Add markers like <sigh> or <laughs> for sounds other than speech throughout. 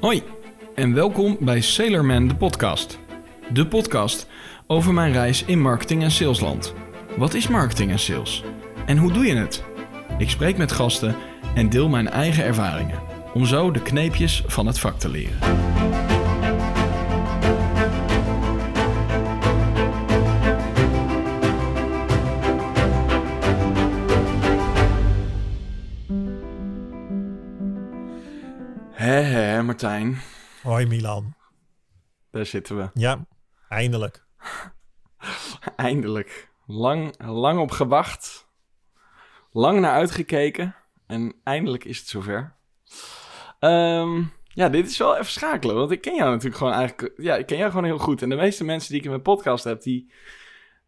Hoi en welkom bij Sailorman de podcast. De podcast over mijn reis in marketing en salesland. Wat is marketing en sales? En hoe doe je het? Ik spreek met gasten en deel mijn eigen ervaringen om zo de kneepjes van het vak te leren. Martijn, Hoi Milan. daar zitten we. Ja, eindelijk. <laughs> Eindelijk. Lang, lang op gewacht. Lang naar uitgekeken. En eindelijk is het zover. Ehm, ja, dit is wel even schakelen. Want ik ken jou natuurlijk gewoon eigenlijk... Ja, ik ken jou gewoon heel goed. En de meeste mensen die ik in mijn podcast heb, die...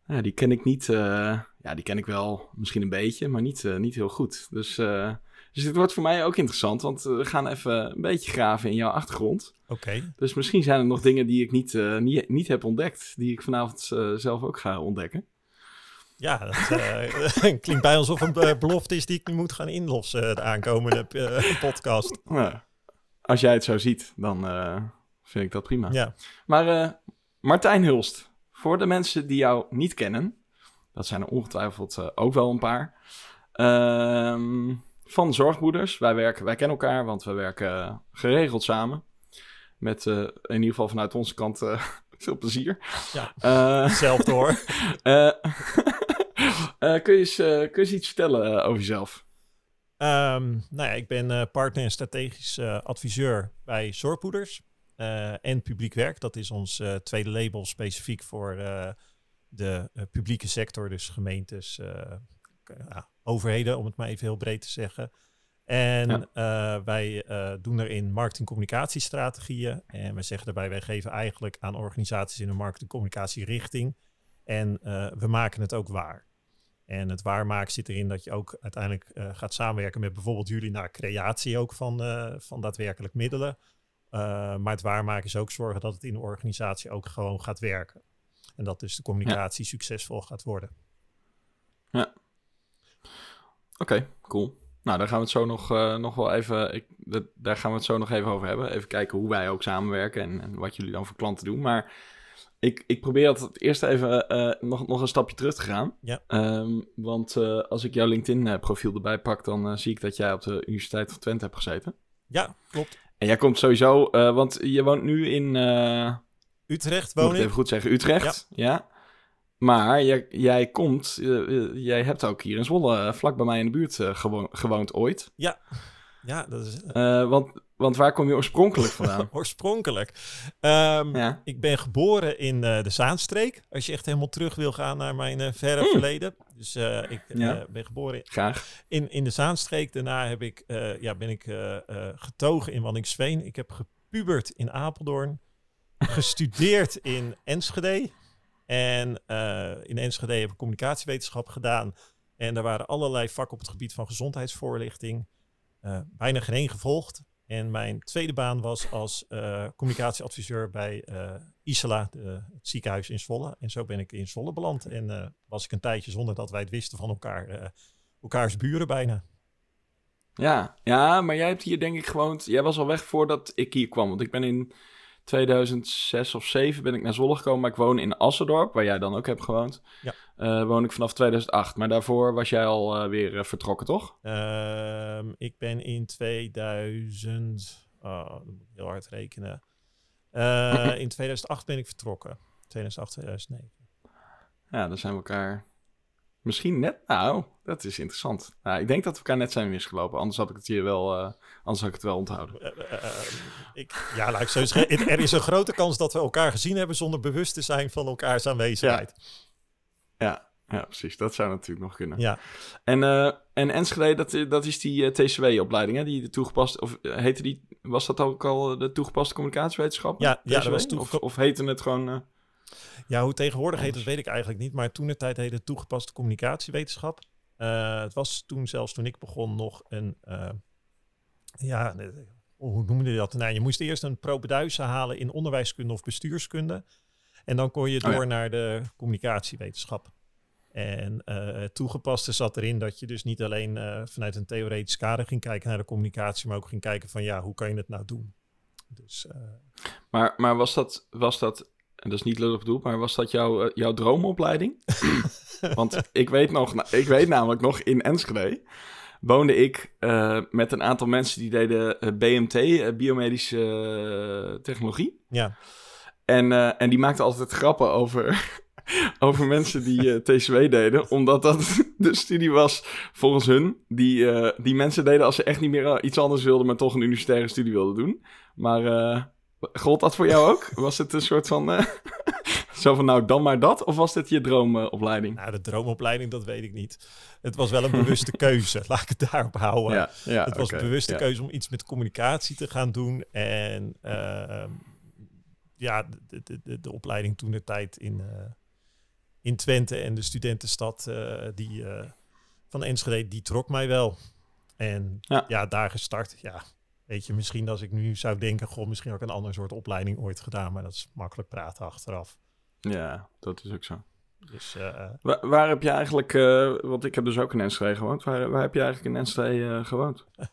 Ja, die ken ik niet... eh, ja, die ken ik wel misschien een beetje, maar niet, eh, niet heel goed. Dus, eh, dus dit wordt voor mij ook interessant. Want eh, we gaan even een beetje graven in jouw achtergrond. Oké. Dus misschien zijn er nog dingen die ik niet, eh, niet, niet heb ontdekt, die ik vanavond eh, zelf ook ga ontdekken. Ja, dat <laughs> klinkt bij alsof een belofte is die ik nu moet gaan inlossen de aankomende podcast. Nou, als jij het zo ziet, dan vind ik dat prima. Ja, Maar Martijn Hulst, voor de mensen die jou niet kennen, dat zijn er ongetwijfeld ook wel een paar, ehm, van Zorgmoeders. Wij, werken, wij kennen elkaar, want we werken geregeld samen. Met eh, in ieder geval vanuit onze kant eh, <laughs> veel plezier. ja. Eh, hetzelfde hoor. <laughs> Eh, <laughs> eh, kun, je eens, eh, kun je eens iets vertellen eh, over jezelf? Ehm, nou ja, ik ben eh, partner en strategisch eh, adviseur bij Zorgpoeders eh, en Publiek Werk. Dat is ons eh, tweede label specifiek voor eh, de eh, publieke sector, dus gemeentes, eh, ja, overheden, om het maar even heel breed te zeggen. En Ja. eh, wij eh, doen erin marketing-communicatiestrategieën. En we zeggen daarbij, wij geven eigenlijk aan organisaties in een richting. En eh, we maken het ook waar. En het waarmaken zit erin dat je ook uiteindelijk gaat samenwerken met bijvoorbeeld jullie naar creatie ook van, van daadwerkelijk middelen. Maar het waarmaken is ook zorgen dat het in de organisatie ook gewoon gaat werken. En dat dus de communicatie succesvol gaat worden. Oké, cool. Nou, daar gaan we het zo nog, eh, nog wel even. Ik, dat- daar gaan we het zo nog even over hebben. Even kijken hoe wij ook samenwerken en, en wat jullie dan voor klanten doen. Maar ik, ik probeer altijd eerst even eh, nog, nog een stapje terug te gaan. Ja. Ehm, want eh, als ik jouw LinkedIn-profiel erbij pak, dan eh, zie ik dat jij op de Universiteit van Twente hebt gezeten. Ja, klopt. En jij komt sowieso, eh, want je woont nu in. eh, Utrecht moet woon ik het ik. even goed zeggen, Utrecht. Ja. Maar jij, jij komt, eh, eh, jij hebt ook hier in Zwolle, eh, vlak bij mij in de buurt gewo- gewoond ooit. Ja, dat is want, want waar kom je oorspronkelijk vandaan? <laughs> oorspronkelijk. Ehm, ja. Ik ben geboren in de Zaanstreek. Als je echt helemaal terug wil gaan naar mijn verre Mm. verleden. Dus ik Ja. ben geboren Graag. in, in de Zaanstreek. Daarna heb ik, ja, ben ik getogen in Wanningsveen. Ik heb gepubert in Apeldoorn. <laughs> gestudeerd in Enschede. En eh, in Enschede heb ik communicatiewetenschap gedaan. En daar waren allerlei vakken op het gebied van gezondheidsvoorlichting. Eh, bijna geen één gevolgd. En mijn tweede baan was als eh, communicatieadviseur bij de, het ziekenhuis in Zwolle. En zo ben ik in Zwolle beland. En was ik een tijdje zonder dat wij het wisten van elkaar, elkaars buren bijna. Ja. ja, maar jij hebt hier denk ik gewoond. Jij was al weg voordat ik hier kwam. Want ik ben in 2006 of 7 ben ik naar Zwolle gekomen. Maar ik woon in Assendorp, waar jij dan ook hebt gewoond. Ja. Eh, woon ik vanaf 2008. Maar daarvoor was jij al eh, weer eh, vertrokken, toch? Ehm, ik ben in 2000, oh, dat moet ik heel hard rekenen. <laughs> In 2008 ben ik vertrokken. 2008, 2009. Ja, dan zijn we elkaar misschien net... Nou, dat is interessant. Nou, ik denk dat we elkaar net zijn misgelopen. Anders had ik het hier wel, eh, anders had ik het wel onthouden. Eh, eh, ik, ja, laat ik zo zeggen. Er is een grote kans dat we elkaar gezien hebben zonder bewust te zijn van elkaars aanwezigheid. Ja, ja, precies. Dat zou natuurlijk nog kunnen. Ja, En, en Enschede, dat, dat is die TCW-opleiding, hè? Die de toegepast... Of heette die... Was dat ook al de toegepaste communicatiewetenschap? Ja, ja, dat was Of, of heette het gewoon... ja hoe tegenwoordig heet, dat weet ik eigenlijk niet. Maar toen de tijd heette het toegepaste communicatiewetenschap. Eh, het was toen zelfs, toen ik begon, nog een... eh, ja, eh, hoe noemde je dat? Nou, je moest eerst een propeduise halen in onderwijskunde of bestuurskunde. En dan kon je Oh ja. door naar de communicatiewetenschap. En het toegepaste zat erin dat je dus niet alleen vanuit een theoretisch kader ging kijken naar de communicatie, maar ook ging kijken van ja, hoe kan je het nou doen? Dus Maar, maar was dat, was dat, en dat is niet lullig bedoeld, maar was dat jouw, eh, jouw droomopleiding? <laughs> Want ik weet, nog, ik weet namelijk nog, in Enschede woonde ik eh, met een aantal mensen die deden eh, BMT, biomedische technologie. ja, En, en die maakten altijd grappen over, <laughs> over mensen die TCW deden. Omdat dat <laughs> de studie was, volgens hun, die, die mensen deden als ze echt niet meer iets anders wilden, maar toch een universitaire studie wilden doen. Maar gold dat voor jou ook? Was het een soort van, eh, <laughs> zo van nou dan maar dat? Of was dit je droomopleiding? nou, de droomopleiding, dat weet ik niet. Het was wel een bewuste <laughs> keuze, laat ik het daarop houden. ja, ja, het was een bewuste ja. keuze om iets met communicatie te gaan doen. En ehm, ja, de, de, de, de opleiding toen de tijd in, eh, in Twente en de studentenstad eh, die, van Enschede, die trok mij wel. En Ja. ja. daar gestart. Ja, weet je, misschien als ik nu zou denken, goh, misschien had ik een ander soort opleiding ooit gedaan. Maar dat is makkelijk praten achteraf. Ja, dat is ook zo. Dus eh, Waar, waar heb je eigenlijk, eh, want ik heb dus ook in Enschede gewoond. Waar, waar heb je eigenlijk in Enschede eh, gewoond? <laughs>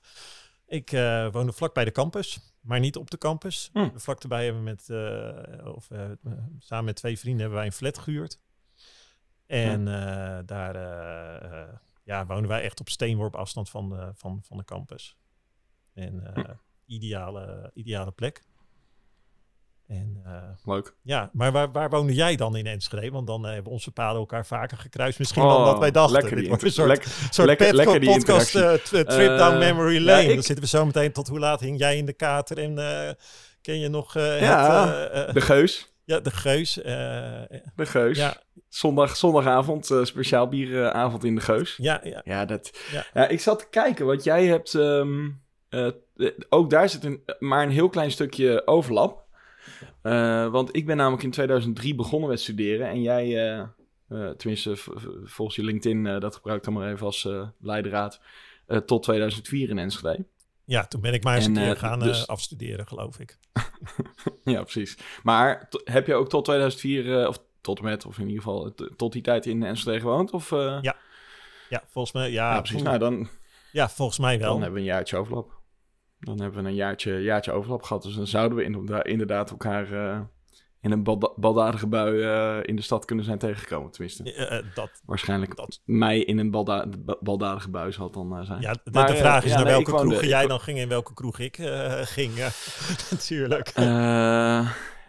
Ik eh, woonde vlak bij de campus, maar niet op de campus. Hm. Vlak erbij hebben we met, eh, of, eh, samen met twee vrienden hebben wij een flat gehuurd. En eh, daar eh, eh, ja, woonden wij echt op steenworp afstand van de, van, van de campus. En eh, Hm. ideale, ideale plek. En eh, Leuk. ja, maar waar, waar woonde jij dan in Enschede? Want dan hebben onze paden elkaar vaker gekruist. Misschien Oh, dan dat wij dachten. Lekker Dit wordt een soort lekker- soort Lekker- pet- lekker die podcast eh, trip down memory ja, lane. ik- Dan zitten we zo meteen tot hoe laat hing jij in de kater en ken je nog Ja, het, De Geus. ja, de geus. De Geus. ja, Zondag, zondagavond, speciaal bieravond in de Geus. ja, ja, Ja, dat... Ja. Ja. ik zat te kijken, want jij hebt... ehm, eh, eh, ook daar zit een, maar een heel klein stukje overlap. Eh, want ik ben namelijk in 2003 begonnen met studeren. En jij, eh, eh, tenminste volgens je LinkedIn, eh, dat gebruik ik dan maar even als eh leidraad... eh, tot 2004 in Enschede. ja, toen ben ik maar eens een En, keer eh, gaan dus- eh, afstuderen, geloof ik. <laughs> Ja, precies. Maar heb je ook tot 2004, eh, of tot en met, of in ieder geval tot die tijd in Enschede gewoond? Of, eh? Ja, Ja, volgens mij, ja, Ja, precies. Nou, dan, ja, volgens mij wel. dan hebben we een jaartje overlap. Dan hebben we een jaartje, jaartje overlap gehad. Dus dan zouden we inderdaad, inderdaad elkaar eh, in een balda- baldadige bui eh, in de stad kunnen zijn tegengekomen. Tenminste, Eh, dat, waarschijnlijk dat, mij in een balda ba- baldadige bui zal dan zijn. ja, de, Maar, de vraag is ja, naar nee, welke kroeg jij dan ging en welke kroeg ik ging. <laughs> natuurlijk.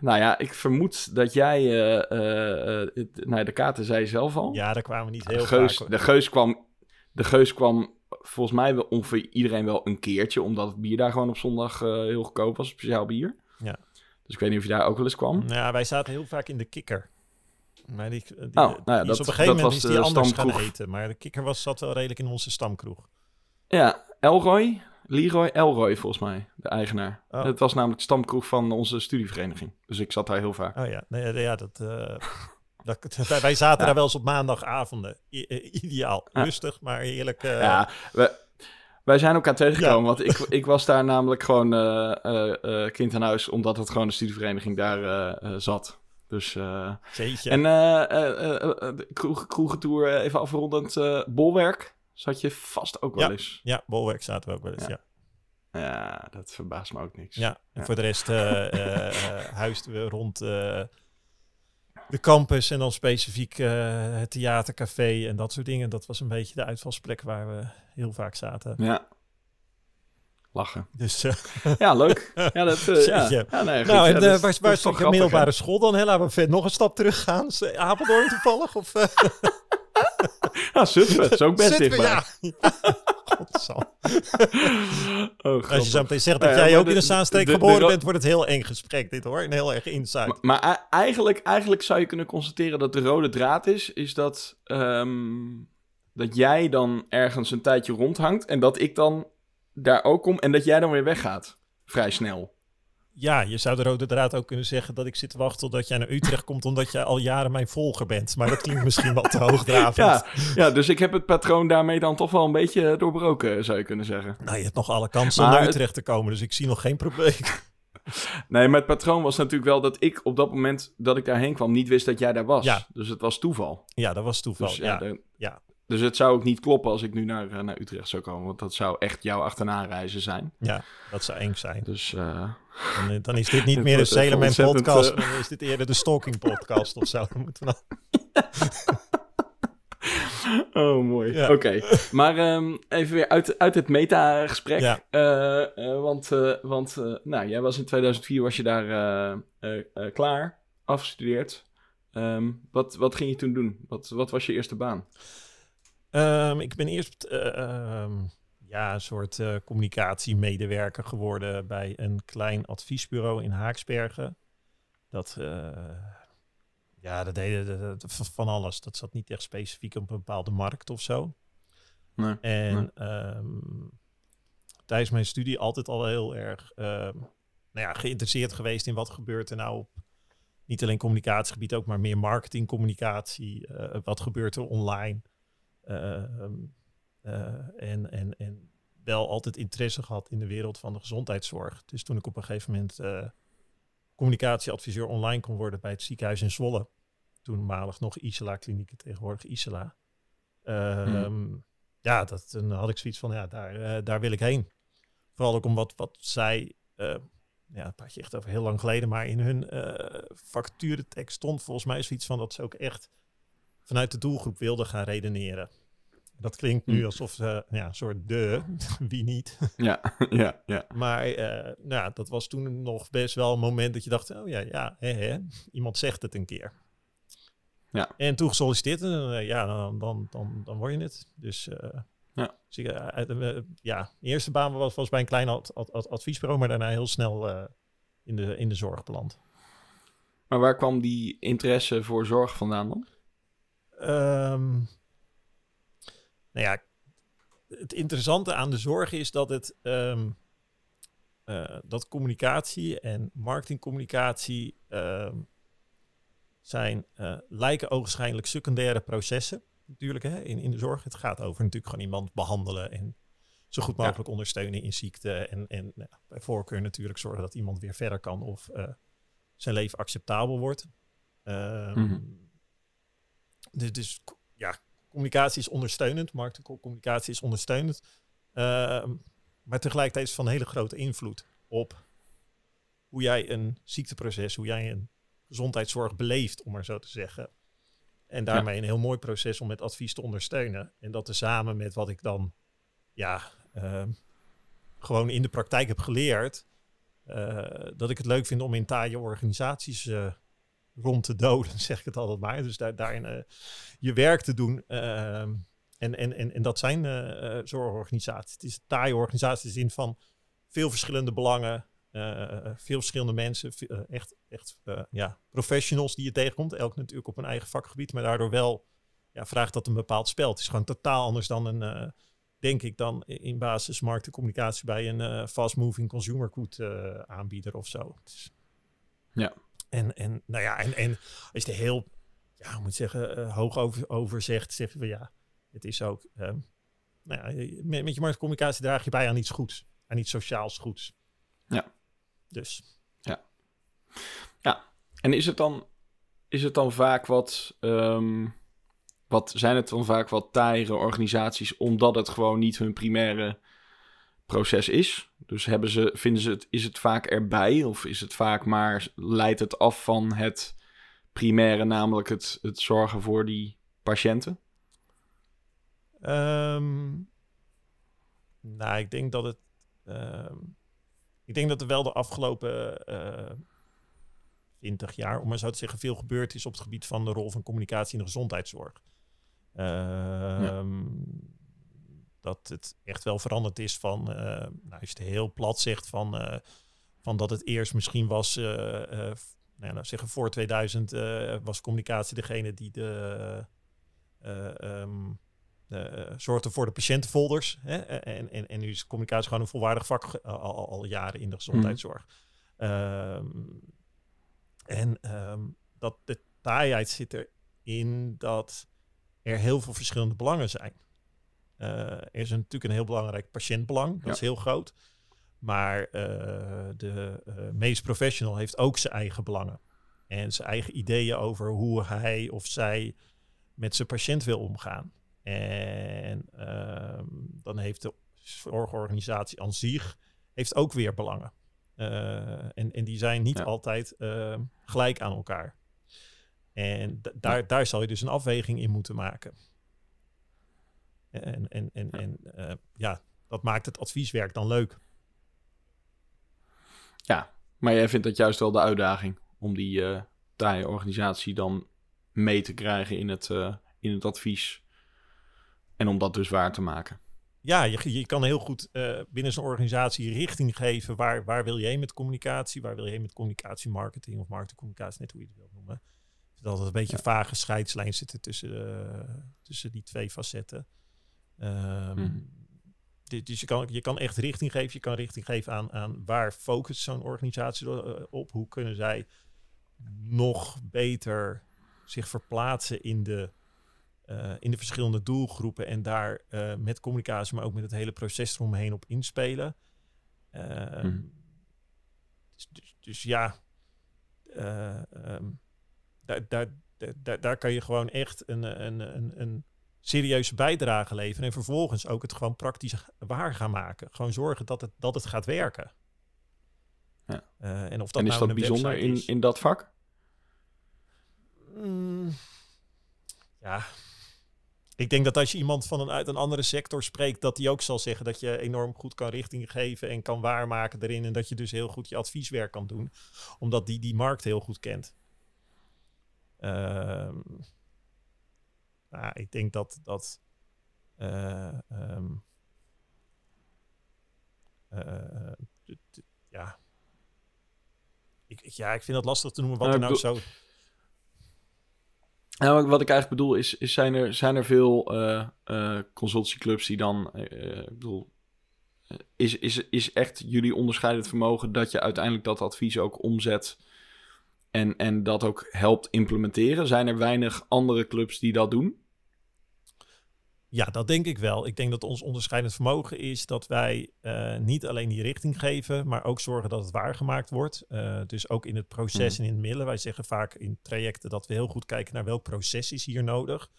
Nou ja, ik vermoed dat jij... het- nou, de kaarten zei je zelf al. Ja, daar kwamen we niet heel de, geus, vaak. hoor. de, geus kwam, de geus kwam volgens mij wel ongeveer iedereen wel een keertje, omdat het bier daar gewoon op zondag eh, heel goedkoop was, speciaal bier. Ja. Dus ik weet niet of je daar ook wel eens kwam. Nou Ja, wij zaten heel vaak in de kikker. Maar die, die, Oh, nou ja, dat- is op een gegeven moment is de die anders stamkroeg. gaan eten. Maar de kikker was, zat wel redelijk in onze stamkroeg. Ja, Elroy, Leroy Elroy volgens mij, de eigenaar. Oh. Het was namelijk de stamkroeg van onze studievereniging. Dus ik zat daar heel vaak. Oh ja, nee, nee, ja dat, eh, dat, <laughs> wij- zaten Ja. daar wel eens op maandagavonden. I- eh, ideaal. Ja. Rustig, maar heerlijk. eh, ja, we, wij zijn elkaar tegengekomen, want ik, ik was daar namelijk gewoon eh, kind aan huis, omdat het gewoon de studievereniging daar zat. Dus. En de kroeg, kroegentour, even afrondend, bolwerk, zat je vast ook wel eens. Ja, bolwerk zaten we ook wel eens, ja. Ja. dat verbaast me ook niks. en Ja. voor de rest huisden we rond de campus en dan specifiek eh, het theatercafé en dat soort dingen. Dat was een beetje de uitvalsplek waar we heel vaak zaten. Ja. Lachen. Dus eh, Ja, leuk. <laughs> Ja, dat, eh, ja. Ja nee, goed. Nou, Ja, en dat is- waar, is de middelbare school dan? Hè? Laten we nog een stap teruggaan. Apeldoorn toevallig? Of, <laughs> <laughs> Ja, Zutphen, is ook best Zutphen? dichtbij. Ja. <laughs> Godzal. Oh, Als je zo meteen zegt dat jij ook in de- de Zaanstreek geboren de- bent, wordt het heel eng gesprek dit hoor. Een heel erg insight. Maar, eigenlijk, eigenlijk zou je kunnen constateren dat de rode draad is, is dat, ehm, dat jij dan ergens een tijdje rondhangt en dat ik dan daar ook kom en dat jij dan weer weggaat. Vrij snel. Ja, je zou de rode draad ook kunnen zeggen dat ik zit te wachten totdat jij naar Utrecht komt, omdat jij al jaren mijn volger bent. Maar dat klinkt misschien wat te <laughs> hoogdravend. Ja, ja, dus ik heb het patroon daarmee dan toch wel een beetje doorbroken, zou je kunnen zeggen. Nou, je hebt nog alle kansen om naar het- Utrecht te komen, dus ik zie nog geen probleem. <laughs> <laughs> Nee, maar het patroon was natuurlijk wel dat ik op dat moment dat ik daarheen kwam niet wist dat jij daar was. Ja. Dus het was toeval. Ja, dat was toeval. Dus, ja, ja, de- ja. Dus het zou ook niet kloppen als ik nu naar, eh, naar Utrecht zou komen. Want dat zou echt jouw achterna reizen zijn. Ja, dat zou eng zijn. Dus uh, dan, dan, is dit niet <laughs> meer de Sailorman podcast. Uh... Dan is dit eerder de Stalking podcast of zo. <laughs> Moeten we <laughs> Oh, mooi. Ja. Oké. Maar um, even weer uit, uit het meta-gesprek. Ja. Uh, uh, want uh, want nou, jij was in 2004 was je daar klaar, afgestudeerd. Um, wat, wat ging je toen doen? Wat, wat was je eerste baan? Um, ik ben eerst ja, een soort communicatiemedewerker geworden bij een klein adviesbureau in Haaksbergen. Dat ja, dat deden van alles. Dat zat niet echt specifiek op een bepaalde markt of zo. Nee, en ehm, tijdens mijn studie altijd al heel erg um, nou ja, geïnteresseerd geweest in wat gebeurt er nou op niet alleen communicatiegebied, ook maar meer marketingcommunicatie. Uh, wat gebeurt er online? Uh, en, en, en wel altijd interesse gehad in de wereld van de gezondheidszorg. Dus toen ik op een gegeven moment communicatieadviseur online kon worden bij het ziekenhuis in Zwolle. Toenmalig nog Isela Klinieken, tegenwoordig Isela. Um, Ja, dat, dan had ik zoiets van, ja, daar, uh, daar wil ik heen. Vooral ook om wat, wat zij, ja, het praat je echt over heel lang geleden, maar in hun uh, stond volgens mij zoiets van dat ze ook echt vanuit de doelgroep wilden gaan redeneren. Dat klinkt nu hm. alsof ze, ja, een soort de, <laughs> wie niet. <laughs> Ja, <laughs> ja, ja. Maar uh, nou, dat was toen nog best wel een moment dat je dacht, oh ja, ja, hè, hè, iemand zegt het een keer. Ja. En toen gesolliciteerd en uh, ja, dan, dan, dan, dan word je het. Dus uh, ja. Dus ik, ja, de eerste baan was, was bij een klein ad, ad, ad, adviesbureau, maar daarna heel snel in, de, in de zorg beland. Maar waar kwam die interesse voor zorg vandaan dan? Um, nou ja, het interessante aan de zorg is dat het um, uh, dat communicatie en marketingcommunicatie um, zijn uh, lijken ogenschijnlijk secundaire processen. Natuurlijk hè, in, in de zorg. Het gaat over natuurlijk gewoon iemand behandelen en zo goed mogelijk ja. ondersteunen in ziekte. En, en nou, bij voorkeur natuurlijk zorgen dat iemand weer verder kan of uh, zijn leven acceptabel wordt. Um, mm -hmm. dus, dus ja, communicatie is ondersteunend, marketingcommunicatie is ondersteunend. Uh, maar tegelijkertijd is het van hele grote invloed op hoe jij een ziekteproces, hoe jij een gezondheidszorg beleeft, om maar zo te zeggen. En daarmee een heel mooi proces om met advies te ondersteunen. En dat tezamen met wat ik dan ja, uh, gewoon in de praktijk heb geleerd. Uh, dat ik het leuk vind om in taaie organisaties uh, rond te doden, <laughs> zeg ik het altijd maar. Dus daar, daarin uh, je werk te doen. Uh, en, en, en, en dat zijn uh, zorgorganisaties. Het is een taaie organisatie in de zin van veel verschillende belangen, veel verschillende mensen, echt, echt ja, professionals die je tegenkomt. Elk natuurlijk op een eigen vakgebied, maar daardoor wel ja, vraagt dat een bepaald spel. Het is gewoon totaal anders dan een, denk ik, dan in basis marktcommunicatie bij een fast-moving consumer good aanbieder of zo. ja. En, en nou ja, en, en als je er heel, ja, moet zeggen, uh, hoog over, over zegt, zeg je van ja, het is ook, um, nou ja, met, met je marktcommunicatie draag je bij aan iets goeds, aan iets sociaals goeds. Ja. Dus. Ja. Ja. En is het dan, is het dan vaak wat, um, wat zijn het dan vaak wat taaiere organisaties, omdat het gewoon niet hun primaire proces is. Dus hebben ze, vinden ze het, is het vaak erbij of is het vaak maar, leidt het af van het primaire, namelijk het, het zorgen voor die patiënten? Um, nou, ik denk dat het. Um, ik denk dat er wel de afgelopen uh, eh, 20 jaar, om maar zo te zeggen, veel gebeurd is op het gebied van de rol van communicatie in de gezondheidszorg. Ja dat het echt wel veranderd is van, uh, nou, als je het heel plat zegt, van, uh, van dat het eerst misschien was, uh, nou, nou, zeggen voor 2000 was communicatie degene die de, um, zorgde voor de patiëntenfolders. Hè? En, en, en nu is communicatie gewoon een volwaardig vak al, al, jaren in de gezondheidszorg. Mm. Um, en um, dat de taaiheid zit erin dat er heel veel verschillende belangen zijn. Er is natuurlijk een heel belangrijk patiëntbelang. Dat is heel groot. Maar uh, de uh, medisch professional heeft ook zijn eigen belangen. En zijn eigen ideeën over hoe hij of zij met zijn patiënt wil omgaan. En ehm, dan heeft de zorgorganisatie aan zich heeft ook weer belangen. En, en die zijn niet altijd uh, gelijk aan elkaar. En daar, daar zal je dus een afweging in moeten maken. En, en, en, en uh, ja, dat maakt het advieswerk dan leuk. Ja, maar jij vindt dat juist wel de uitdaging om die uh, taaie organisatie dan mee te krijgen in het, uh, in het advies. En om dat dus waar te maken. Ja, je, je kan heel goed uh, binnen zo'n organisatie richting geven. Waar, waar wil je heen met communicatie? Waar wil je heen met communicatie, marketing of marketingcommunicatie, net hoe je het wilt noemen. Dat er een beetje ja. vage scheidslijn zitten tussen, tussen die twee facetten. Um, hmm. Dus je kan, je kan echt richting geven. Je kan richting geven aan, aan waar focust zo'n organisatie op. Hoe kunnen zij nog beter zich verplaatsen in de, uh, in de verschillende doelgroepen en daar uh, met communicatie, maar ook met het hele proces eromheen op inspelen. Uh, hmm. dus, dus, dus, ja, um, daar, daar, daar, daar kan je gewoon echt een, een, een, een serieuze bijdrage leveren en vervolgens ook het gewoon praktisch waar gaan maken. Gewoon zorgen dat het, dat het gaat werken. Ja. en, of dat en is nou dat bijzonder in, in dat vak? Mm, ja, ik denk dat als je iemand van een, uit een andere sector spreekt, dat die ook zal zeggen dat je enorm goed kan richting geven en kan waarmaken erin. En dat je dus heel goed je advieswerk kan doen, omdat die die markt heel goed kent. Uh, nou, ik denk dat dat. Uh, um, uh, ja. Ik, ja, ik vind het lastig te noemen wat er nou zo nou, wat ik eigenlijk bedoel is, is zijn, er, zijn er veel uh, uh, consultieclubs die dan, uh, ik bedoel, is, is, is echt jullie onderscheidend vermogen dat je uiteindelijk dat advies ook omzet en, en dat ook helpt implementeren? Zijn er weinig andere clubs die dat doen? Ja, dat denk ik wel. Ik denk dat ons onderscheidend vermogen is dat wij uh, niet alleen die richting geven, maar ook zorgen dat het waargemaakt wordt. Uh, dus ook in het proces mm. en in het middelen. Wij zeggen vaak in trajecten dat we heel goed kijken naar welk proces is hier nodig.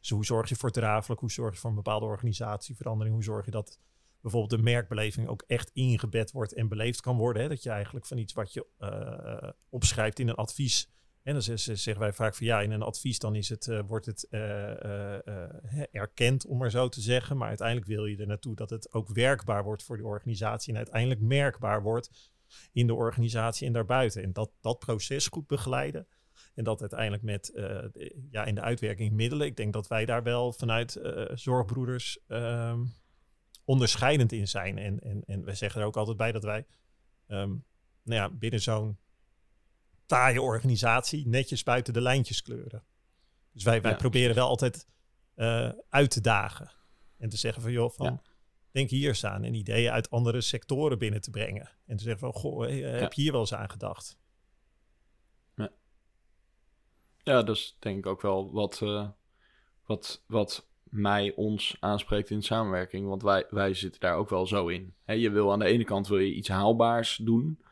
Dus hoe zorg je voor drafelijk? Hoe zorg je voor een bepaalde organisatieverandering? Hoe zorg je dat bijvoorbeeld de merkbeleving ook echt ingebed wordt en beleefd kan worden? Hè? Dat je eigenlijk van iets wat je uh, opschrijft in een advies en dan zeggen wij vaak van ja, in een advies dan is het, uh, wordt het uh, uh, erkend, om maar zo te zeggen. Maar uiteindelijk wil je er naartoe dat het ook werkbaar wordt voor de organisatie en uiteindelijk merkbaar wordt in de organisatie en daarbuiten. En dat, dat proces goed begeleiden. En dat uiteindelijk met ja, in de uitwerking middelen. Ik denk dat wij daar wel vanuit zorgbroeders um, onderscheidend in zijn. En, en, en wij zeggen er ook altijd bij dat wij um, nou ja, binnen zo'n taaie organisatie netjes buiten de lijntjes kleuren. Dus wij, wij proberen wel altijd uh, uit te dagen. En te zeggen van joh, van denk hier eens aan. En ideeën uit andere sectoren binnen te brengen. En te zeggen van goh, hey, heb je hier wel eens aan gedacht? Ja, dat is denk ik ook wel wat, uh, wat, wat mij, ons aanspreekt in samenwerking. Want wij, wij zitten daar ook wel zo in. je wil aan de ene kant wil je iets haalbaars doen.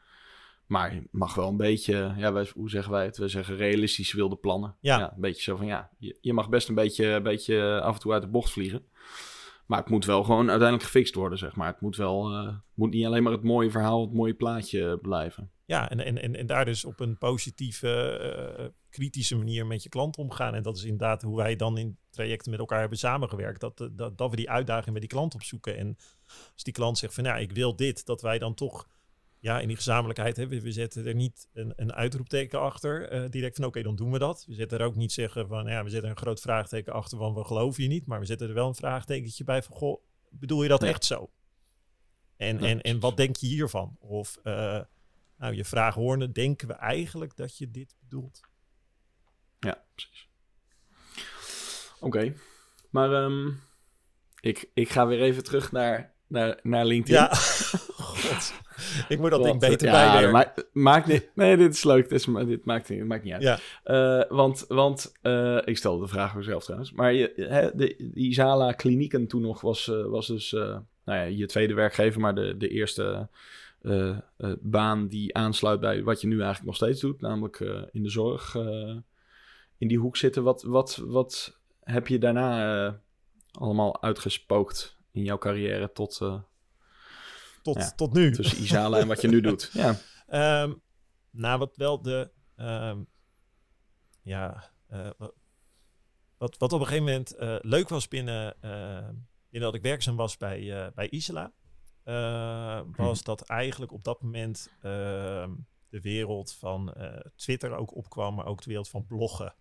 Maar je mag wel een beetje, ja, wij, hoe zeggen wij het? We zeggen realistisch wilde plannen. Ja. een beetje zo van, ja, je, je mag best een beetje, een beetje af en toe uit de bocht vliegen. Maar het moet wel gewoon uiteindelijk gefixt worden, zeg maar. Het moet wel, uh, moet niet alleen maar het mooie verhaal, het mooie plaatje blijven. Ja, en, en, en, en daar dus op een positieve, uh, kritische manier met je klant omgaan. En dat is inderdaad hoe wij dan in trajecten met elkaar hebben samengewerkt. Dat, dat, dat we die uitdaging met die klant opzoeken. En als die klant zegt van, ja, ik wil dit, dat wij dan toch ja, in die gezamenlijkheid, hè, we, zetten er niet een, een uitroepteken achter. Uh, direct van oké, dan doen we dat. We zetten er ook niet zeggen van ja, we zetten een groot vraagteken achter van we geloven je niet. Maar we zetten er wel een vraagtekentje bij van goh, bedoel je dat echt zo? En, en, en wat denk je hiervan? Of uh, nou, je vraag horen, denken we eigenlijk dat je dit bedoelt? Ja, precies. Oké, maar um, ik, ik ga weer even terug naar, naar, naar LinkedIn. Ja, <laughs> <laughs> ik moet dat ding beter ja, bij ma maakt niet, Nee, dit is leuk. Dit, is, dit maakt, dit maakt niet uit. Ja. Uh, want want uh, ik stelde de vraag voor zelf trouwens. Maar je, hè, de, die Zala klinieken toen nog was, uh, was dus nou ja, je tweede werkgever, maar de, de eerste baan die aansluit bij wat je nu eigenlijk nog steeds doet. Namelijk in de zorg in die hoek zitten. Wat, wat, wat heb je daarna allemaal uitgespookt in jouw carrière tot, tot, ja, tot nu. Tussen Isala en wat je nu <laughs> doet. Ja. Um, nou, wat wel de... Um, ja, uh, wat, wat op een gegeven moment uh, leuk was binnen, binnen dat ik werkzaam was bij, bij Isla... was hm. dat eigenlijk op dat moment ehm, de wereld van Twitter ook opkwam... maar ook de wereld van bloggen.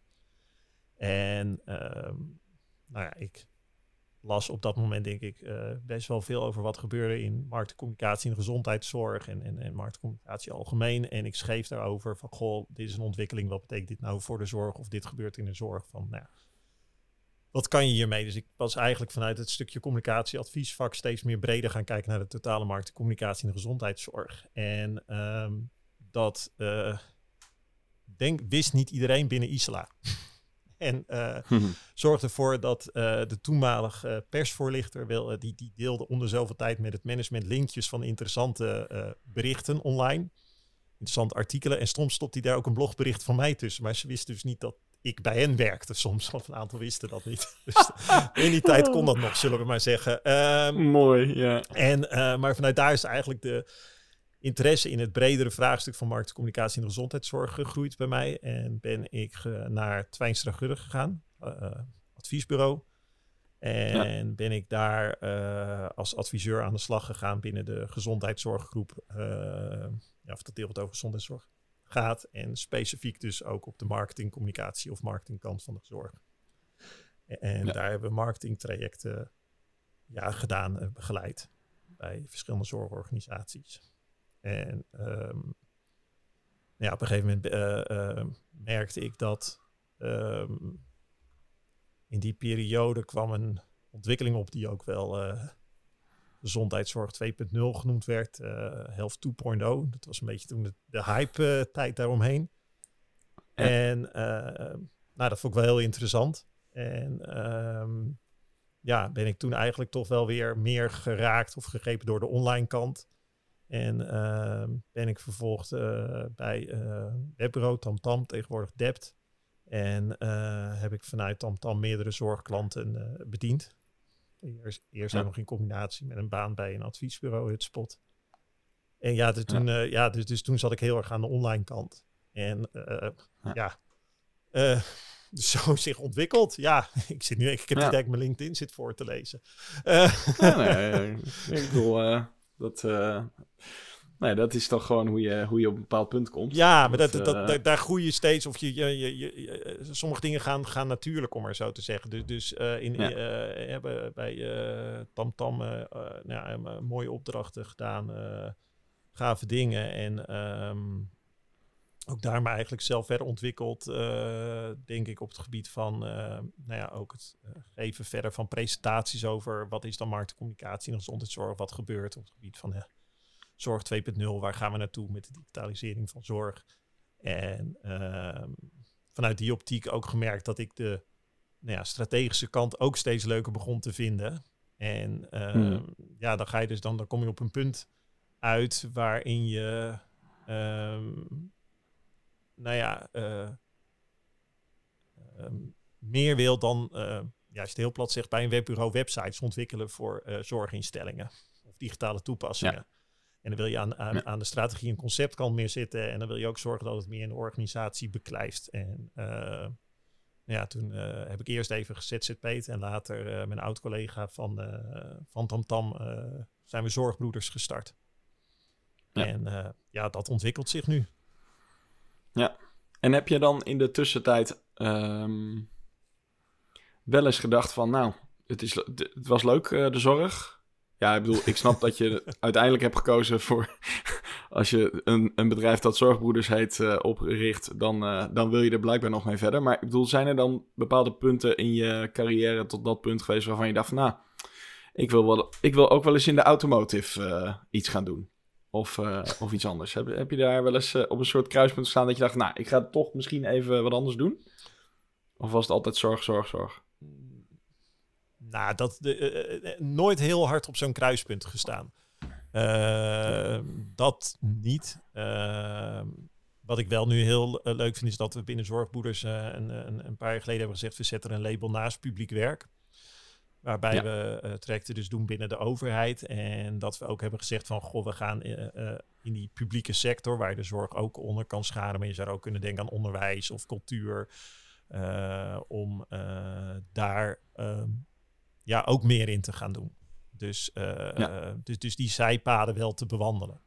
En nou ja, ik las op dat moment, denk ik, uh, best wel veel over wat gebeurde in marktcommunicatie en gezondheidszorg en, en, en marktcommunicatie algemeen. En ik schreef daarover van, goh, dit is een ontwikkeling, wat betekent dit nou voor de zorg of dit gebeurt in de zorg? Van, nou, wat kan je hiermee? Dus ik was eigenlijk vanuit het stukje communicatieadviesvak steeds meer breder gaan kijken naar de totale marktcommunicatie en de gezondheidszorg. En ehm, dat uh, denk, wist niet iedereen binnen ISLA. En uh, zorgde ervoor dat uh, de toenmalige persvoorlichter wil, die, die deelde onder zoveel tijd met het management linkjes van interessante berichten online. Interessante artikelen. En soms stopte hij daar ook een blogbericht van mij tussen. Maar ze wisten dus niet dat ik bij hen werkte soms. Of een aantal wisten dat niet. <laughs> Dus in die tijd kon dat nog, zullen we maar zeggen. Um, Mooi, ja. En, maar vanuit daar is eigenlijk de interesse in het bredere vraagstuk van marktcommunicatie en gezondheidszorg gegroeid bij mij. En ben ik naar Twijnstra Gudde gegaan, uh, adviesbureau. En ben ik daar uh, als adviseur aan de slag gegaan binnen de gezondheidszorggroep. Uh, ja, of dat deel wat over gezondheidszorg gaat. En specifiek dus ook op de marketingcommunicatie of marketingkant van de zorg. En daar hebben we marketingtrajecten ja, gedaan, begeleid bij verschillende zorgorganisaties. En um, ja, op een gegeven moment uh, uh, merkte ik dat um, in die periode kwam een ontwikkeling op die ook wel uh, gezondheidszorg 2.0 genoemd werd, Health 2.0. Dat was een beetje toen de, de hype-tijd daaromheen. Ja. En nou, dat vond ik wel heel interessant. En um, ja, ben ik toen eigenlijk toch wel weer meer geraakt of gegrepen door de online kant. En uh, ben ik vervolgd uh, bij uh, webbureau TamTam, tegenwoordig Dept. En uh, heb ik vanuit TamTam meerdere zorgklanten bediend. Eerst, eerst ja. nog in combinatie met een baan bij een adviesbureau, Hutspot. En ja, dus toen, ja dus, dus toen zat ik heel erg aan de online kant. En ja, ja <laughs> zo zich ontwikkeld. Ja, <laughs> ik zit nu, ik heb ja. mijn LinkedIn zit voor te lezen. Nee, ik bedoel, dat, uh, nee, dat is toch gewoon hoe je, hoe je op een bepaald punt komt. Ja, maar dat, dat, dat, daar groei je steeds. Of je, je, je, je, sommige dingen gaan, gaan natuurlijk, om maar zo te zeggen. Dus, dus uh, in, ja. uh, hebben bij TamTam -Tam, nou, mooie opdrachten gedaan. gave dingen. En um, ook daar maar eigenlijk zelf verder ontwikkeld, uh, denk ik, op het gebied van, uh, nou ja, ook het uh, geven verder van presentaties over wat is dan marktcommunicatie en gezondheidszorg, wat gebeurt op het gebied van zorg 2.0, waar gaan we naartoe met de digitalisering van zorg. En ehm, vanuit die optiek ook gemerkt dat ik de nou ja, strategische kant ook steeds leuker begon te vinden. En mm. ja, dan ga je dus dan, dan kom je op een punt uit waarin je um, nou ja, uh, um, meer wil dan, uh, ja, als je het heel plat zegt, bij een webbureau websites ontwikkelen voor uh, zorginstellingen of digitale toepassingen. Ja. En dan wil je aan, aan, aan, de strategie en conceptkant meer zitten. En dan wil je ook zorgen dat het meer in de organisatie beklijft. En ja, toen heb ik eerst even gezzp'd en later mijn oud-collega van, van TamTam zijn we Zorgbroeders gestart. Ja. En ja, dat ontwikkelt zich nu. Ja. En heb je dan in de tussentijd um, wel eens gedacht van, nou, het, is, het was leuk, uh, de zorg. Ja, ik bedoel, ik snap dat je <laughs> uiteindelijk hebt gekozen voor, als je een, een bedrijf dat Zorgbroeders heet uh, opricht, dan, uh, dan wil je er blijkbaar nog mee verder. Maar ik bedoel, zijn er dan bepaalde punten in je carrière tot dat punt geweest waarvan je dacht van, nou, ik wil, wel, ik wil ook wel eens in de automotive iets gaan doen? Of, uh, of iets anders. Heb, heb je daar wel eens uh, op een soort kruispunt gestaan dat je dacht, nou, ik ga toch misschien even wat anders doen? Of was het altijd zorg, zorg, zorg? Nou, dat, uh, nooit heel hard op zo'n kruispunt gestaan. dat niet. Wat ik wel nu heel leuk vind, is dat we binnen Zorgboeders een, een, een, paar jaar geleden hebben gezegd, we zetten een label naast publiek werk. Waarbij we uh, trajecten dus doen binnen de overheid. En dat we ook hebben gezegd van, goh, we gaan uh, in die publieke sector, waar je de zorg ook onder kan scharen. Maar je zou ook kunnen denken aan onderwijs of cultuur. om daar ehm, ja, ook meer in te gaan doen. Dus, dus, dus die zijpaden wel te bewandelen.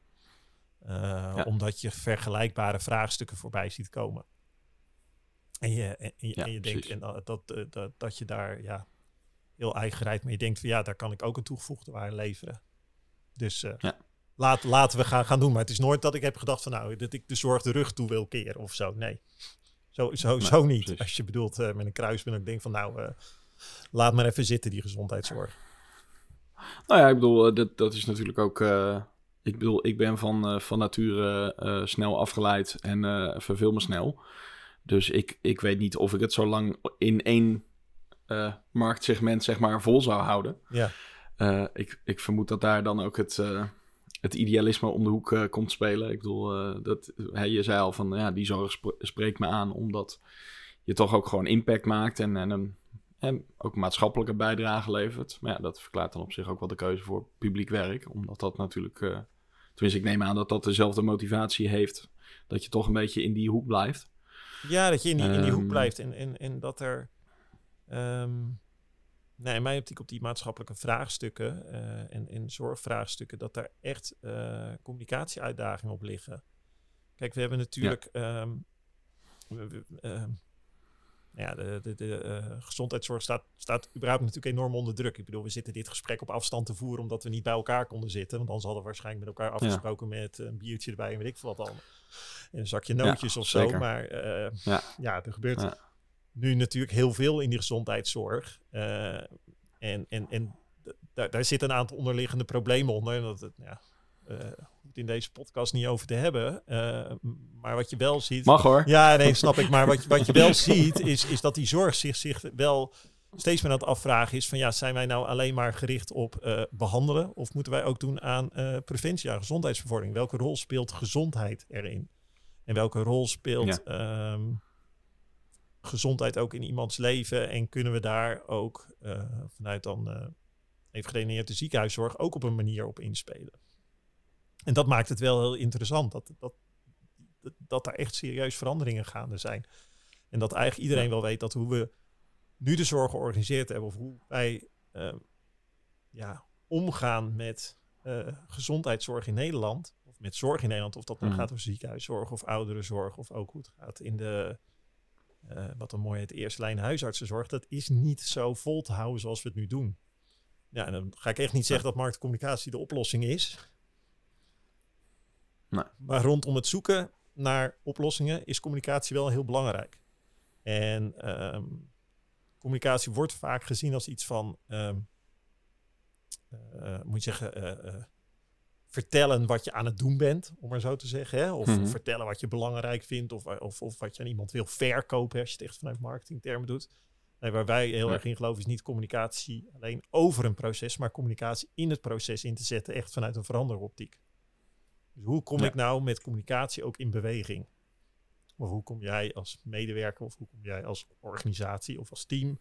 Omdat je vergelijkbare vraagstukken voorbij ziet komen. En je, en, en je denkt en dat, dat, dat, dat je daar ja, heel eigenheid. Maar je denkt van ja, daar kan ik ook een toegevoegde waarde leveren. Dus uh, ja. laat, laten we gaan, gaan doen. Maar het is nooit dat ik heb gedacht van nou, dat ik de zorg de rug toe wil keren of zo. Nee, zo, zo, zo niet. Als je bedoelt uh, met een kruis ben ik denk van nou, uh, laat maar even zitten die gezondheidszorg. Nou ja, ik bedoel, dat, dat is natuurlijk ook... ik bedoel, ik ben van, van nature snel afgeleid en verveel me snel. Dus ik, ik weet niet of ik het zo lang in één uh, marktsegment zeg maar vol zou houden. Ja. Uh, ik, ik vermoed dat daar dan ook het, uh, het idealisme om de hoek komt spelen. Ik bedoel, dat, je zei al van ja, die zorg spreekt me aan omdat je toch ook gewoon impact maakt en, en, een, en ook maatschappelijke bijdrage levert. Maar ja, dat verklaart dan op zich ook wel de keuze voor publiek werk. Omdat dat natuurlijk, tenminste ik neem aan dat dat dezelfde motivatie heeft. Dat je toch een beetje in die hoek blijft. Ja, dat je in die, in die hoek ehm, blijft en, en, en dat er Um, nou, in mijn optiek op die maatschappelijke vraagstukken uh, en, en zorgvraagstukken, dat daar echt uh, communicatieuitdagingen op liggen. Kijk, we hebben natuurlijk. Ja. Um, we, um, ja, de, de, de uh, gezondheidszorg staat, staat überhaupt natuurlijk enorm onder druk. Ik bedoel, we zitten dit gesprek op afstand te voeren omdat we niet bij elkaar konden zitten. Want anders hadden we waarschijnlijk met elkaar afgesproken ja. met een biertje erbij en weet ik veel wat dan. En een zakje nootjes ja, of zeker. zo. Maar ja. ja, er gebeurt nu natuurlijk heel veel in die gezondheidszorg. Uh, en en, en daar, daar zitten een aantal onderliggende problemen onder. En dat het, ja, uh, in deze podcast niet over te hebben. Uh, maar wat je wel ziet. Mag hoor. Ja, nee, snap ik. Maar wat, je, wat je wel ziet, is, is dat die zorg zich, zich wel steeds meer aan het afvragen is: van ja, zijn wij nou alleen maar gericht op uh, behandelen? Of moeten wij ook doen aan preventie, aan gezondheidsbevordering? Welke rol speelt gezondheid erin? En welke rol speelt ja. um, gezondheid ook in iemands leven? En kunnen we daar ook uh, vanuit dan uh, even gedeneerde ziekenhuiszorg ook op een manier op inspelen? En dat maakt het wel heel interessant dat, dat, dat, dat daar echt serieus veranderingen gaande zijn. En dat eigenlijk iedereen wel weet dat hoe we nu de zorg georganiseerd hebben, of hoe wij uh, ja, omgaan met uh, gezondheidszorg in Nederland, of met zorg in Nederland, of dat dan mm. gaat over ziekenhuiszorg of ouderenzorg, of ook hoe het gaat in de uh, wat een mooi het eerste lijn huisartsenzorg, dat is niet zo vol te houden zoals we het nu doen. Ja, en dan ga ik echt niet zeggen dat marktcommunicatie de oplossing is. Nee. Maar rondom het zoeken naar oplossingen is communicatie wel heel belangrijk. En um, communicatie wordt vaak gezien als iets van, um, uh, moet je zeggen, uh, vertellen wat je aan het doen bent, om maar zo te zeggen. Hè? Of, mhm. vertellen wat je belangrijk vindt, of, of, of wat je aan iemand wil verkopen, als je het echt vanuit marketingtermen doet. Nee, waar wij heel erg in geloven is niet communicatie alleen over een proces, maar communicatie in het proces in te zetten, echt vanuit een veranderoptiek. Dus hoe kom ik nou met communicatie ook in beweging? Of hoe kom jij als medewerker, of hoe kom jij als organisatie of als team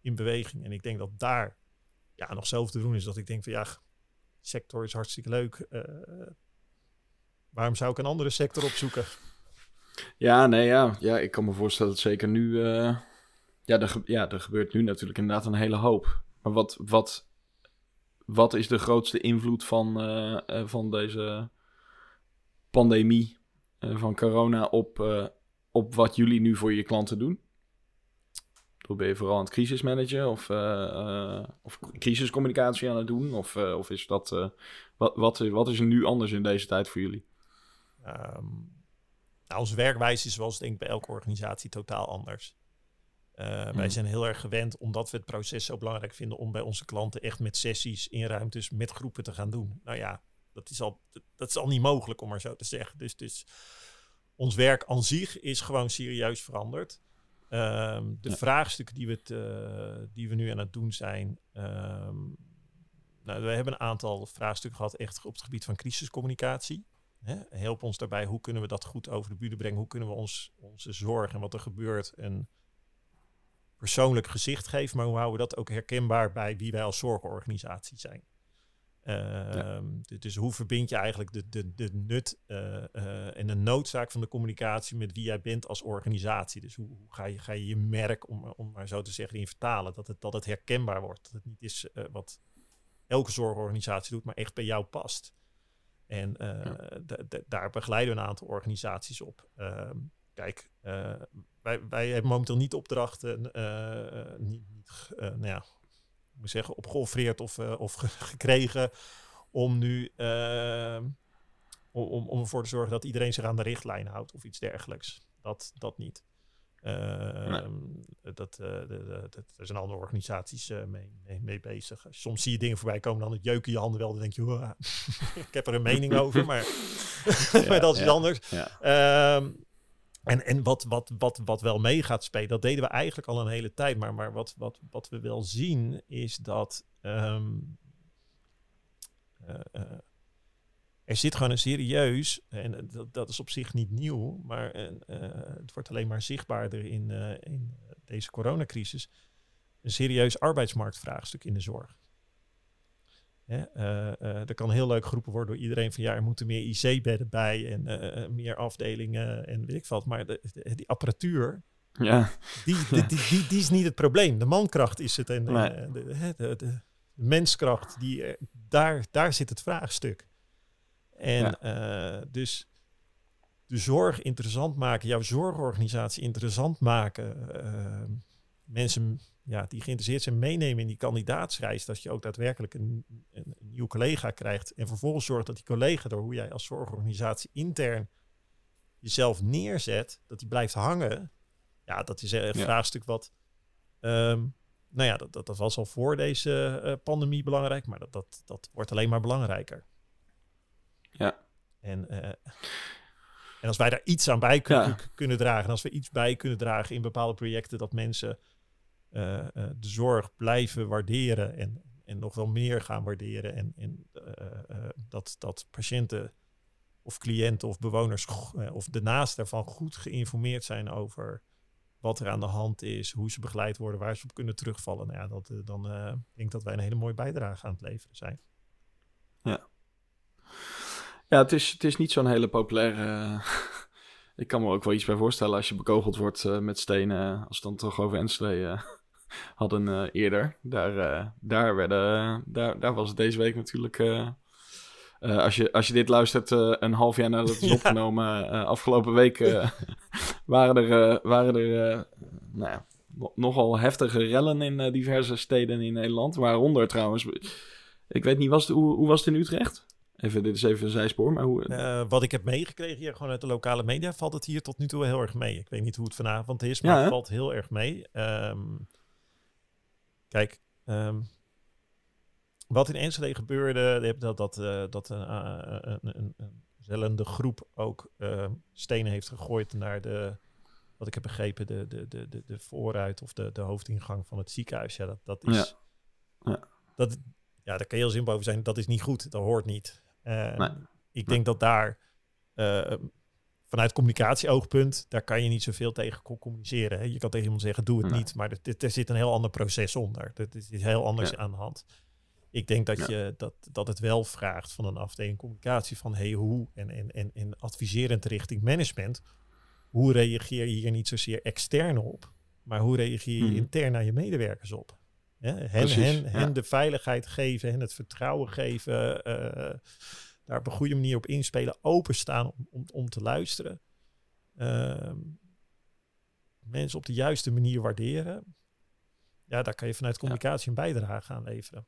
in beweging? En ik denk dat daar ja, nog zelf te doen is dat ik denk van ja, sector is hartstikke leuk. Uh, waarom zou ik een andere sector opzoeken? Ja, nee, ja. ja ik kan me voorstellen dat zeker nu... Uh, ja, er, ja, er gebeurt nu natuurlijk inderdaad een hele hoop. Maar wat, wat, wat is de grootste invloed van, uh, van deze pandemie, van corona, op, op wat jullie nu voor je klanten doen? Ben je vooral aan het crisismanagen of, uh, of crisiscommunicatie aan het doen? Of, uh, of is dat, wat, wat, wat is er nu anders in deze tijd voor jullie? Um, nou, onze werkwijze is zoals denk ik bij elke organisatie totaal anders. Wij hmm. zijn heel erg gewend, omdat we het proces zo belangrijk vinden, om bij onze klanten echt met sessies in ruimtes met groepen te gaan doen. Nou ja, dat is al, dat is al niet mogelijk om maar zo te zeggen. Dus, dus ons werk aan zich is gewoon serieus veranderd. Um, de ja. vraagstukken die we, uh, die we nu aan het doen zijn. Um, nou, we hebben een aantal vraagstukken gehad, echt op het gebied van crisiscommunicatie. Hè? Help ons daarbij, hoe kunnen we dat goed over de bühne brengen? Hoe kunnen we ons, onze zorg en wat er gebeurt en persoonlijk gezicht geven, maar hoe houden we dat ook herkenbaar bij wie wij als zorgorganisatie zijn. Ehm, dus hoe verbind je eigenlijk de, de, de nut uh, uh, en de noodzaak van de communicatie met wie jij bent als organisatie? Dus hoe, hoe ga, je, ga je je merk, om, om maar zo te zeggen, in vertalen? Dat het, dat het herkenbaar wordt. Dat het niet is uh, wat elke zorgorganisatie doet, maar echt bij jou past. En ja. daar begeleiden we een aantal organisaties op. Ehm, kijk, wij, wij hebben momenteel niet opdrachten, niet, niet nou ja, moet zeggen, opgeoffreerd of, uh, of <laughs> gekregen om nu uh, om, om ervoor te zorgen dat iedereen zich aan de richtlijn houdt of iets dergelijks. Dat, dat niet. Uh, nee. dat, uh, de, de, er zijn andere organisaties uh, mee, mee, mee, bezig. Soms zie je dingen voorbij komen, dan het jeuken je handen wel. Dan denk je, <laughs> ik heb er een mening over, maar, <laughs> ja, maar dat is ja, anders. Ja. Um, en, en wat, wat, wat, wat wel mee gaat spelen, dat deden we eigenlijk al een hele tijd. Maar, maar wat, wat, wat we wel zien is dat um, uh, uh, er zit gewoon een serieus, en dat, dat is op zich niet nieuw, maar het wordt alleen maar zichtbaarder in, in deze coronacrisis, een serieus arbeidsmarktvraagstuk in de zorg. Hè, uh, uh, er kan heel leuk geroepen worden door iedereen van ja, er moeten meer IC-bedden bij en uh, meer afdelingen en weet ik wat. Maar de, de, die apparatuur, ja. die, <laughs> die, die, die, is niet het probleem. De mankracht is het en nee. de, de, de, menskracht, die, daar, daar zit het vraagstuk. En ja. dus de zorg interessant maken, jouw zorgorganisatie interessant maken, mensen ja, die geïnteresseerd zijn meenemen in die kandidaatsreis. Dat je ook daadwerkelijk een, een, een nieuw collega krijgt. En vervolgens zorgt dat die collega, door hoe jij als zorgorganisatie intern jezelf neerzet, dat die blijft hangen. Ja, dat is een ja. vraagstuk wat. Um, nou ja, dat, dat, dat, was al voor deze uh, pandemie belangrijk, maar dat, dat, dat wordt alleen maar belangrijker. Ja. En, uh, en als wij daar iets aan bij kunnen, ja. kunnen dragen, als we iets bij kunnen dragen in bepaalde projecten, dat mensen de zorg blijven waarderen en, en nog wel meer gaan waarderen. En, en uh, dat, dat patiënten of cliënten of bewoners of de naast daarvan goed geïnformeerd zijn over wat er aan de hand is, hoe ze begeleid worden, waar ze op kunnen terugvallen. Nou ja, dat, dan denk ik dat wij een hele mooie bijdrage aan het leveren zijn. Ja. Ja, het is, het is niet zo'n hele populaire <laughs> ik kan me ook wel iets bij voorstellen als je bekogeld wordt met stenen, als we dan toch over Enschede hadden uh, eerder. Daar, daar, werden, daar, daar was het deze week natuurlijk, als, je, als je dit luistert een half jaar nadat het is <laughs> opgenomen, afgelopen week <laughs> waren er, waren er nou ja, nogal heftige rellen in diverse steden in Nederland. Waaronder trouwens, ik weet niet, was het, hoe, hoe was het in Utrecht? Even, dit is even een zijspoor, maar hoe... Wat ik heb meegekregen hier gewoon uit de lokale media, valt het hier tot nu toe heel erg mee. Ik weet niet hoe het vanavond is, maar ja, het valt heel erg mee. Um, kijk, um, wat in Enschede gebeurde, dat, dat, uh, dat uh, een, een, een zellende groep ook ehm, stenen heeft gegooid naar de, wat ik heb begrepen, de, de, de, de, de vooruit of de, de hoofdingang van het ziekenhuis. Ja, dat, dat is... Ja. ja. Dat, ja, daar kan je heel simpel over zijn. Dat is niet goed. Dat hoort niet. Uh, nee. Ik denk dat daar vanuit communicatieoogpunt, daar kan je niet zoveel tegen communiceren. Hè. Je kan tegen iemand zeggen, doe het nee. niet, maar er, er, zit een heel ander proces onder. Er is heel anders ja. aan de hand. Ik denk dat, ja. je, dat, dat het wel vraagt van een afdeling communicatie van hey, hoe en, en, en, en adviserend richting management. Hoe reageer je hier niet zozeer extern op, maar hoe reageer je mm. intern naar je medewerkers op? Ja, hen, Precies, hen, ja. hen de veiligheid geven, hen het vertrouwen geven. Uh, daar op een goede manier op inspelen. Openstaan om, om, om te luisteren. Uh, mensen op de juiste manier waarderen. Ja, daar kan je vanuit communicatie ja. een bijdrage aan leveren.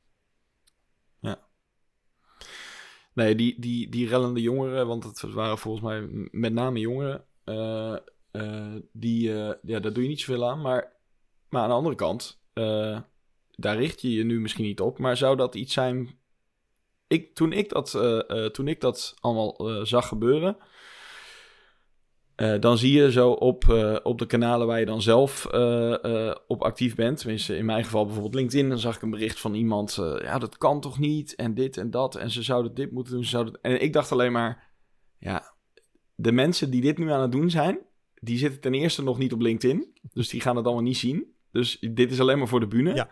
Ja. Nee, die, die, die rellende jongeren, want het waren volgens mij met name jongeren. Uh, uh, die, uh, ja, daar doe je niet zoveel aan. Maar, maar aan de andere kant, daar richt je je nu misschien niet op. Maar zou dat iets zijn. Ik, toen, ik dat, uh, uh, toen ik dat allemaal uh, zag gebeuren. dan zie je zo op, op de kanalen waar je dan zelf op actief bent. Tenminste, in mijn geval bijvoorbeeld LinkedIn. Dan zag ik een bericht van iemand. ja, dat kan toch niet? En dit en dat. En ze zouden dit moeten doen. Ze zouden... En ik dacht alleen maar. Ja, de mensen die dit nu aan het doen zijn. Die zitten ten eerste nog niet op LinkedIn. Dus die gaan het allemaal niet zien. Dus dit is alleen maar voor de bühne. Ja.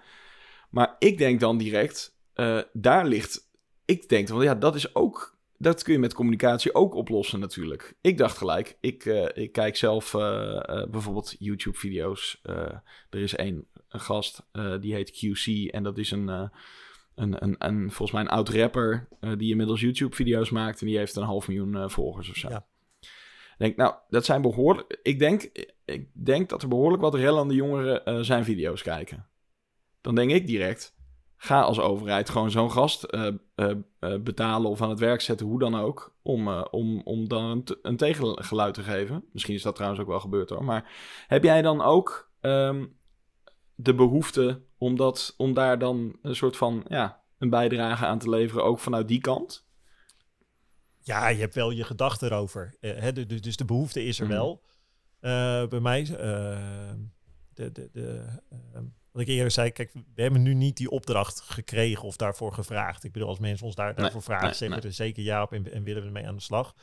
Maar ik denk dan direct, eh, daar ligt... Ik denk, want ja, dat is ook... Dat kun je met communicatie ook oplossen natuurlijk. Ik dacht gelijk, ik, eh, ik kijk zelf eh, eh, bijvoorbeeld YouTube-video's. Er is één een gast, die heet QC. En dat is een, een, een, een, volgens mij een oud rapper die inmiddels YouTube-video's maakt. En die heeft een half miljoen volgers of zo. Ja. Ik denk, nou, dat zijn behoorlijk... Ik denk, ik denk dat er behoorlijk wat rellende jongeren zijn video's kijken. Dan denk ik direct, ga als overheid gewoon zo'n gast eh, eh, eh, betalen of aan het werk zetten, hoe dan ook, om, om, om dan een, tegengeluid te geven. Misschien is dat trouwens ook wel gebeurd hoor. Maar heb jij dan ook ehm, de behoefte om, dat, om daar dan een soort van, ja, een bijdrage aan te leveren, ook vanuit die kant? Ja, je hebt wel je gedachten erover. Hè, de- dus de behoefte is er Mhm. wel. Bij mij, de, de, de, eh, wat ik eerder zei, kijk, we hebben nu niet die opdracht gekregen of daarvoor gevraagd. Ik bedoel, als mensen ons daar, daarvoor vragen, nee, zeggen we nee. er zeker ja op en, en willen we ermee aan de slag.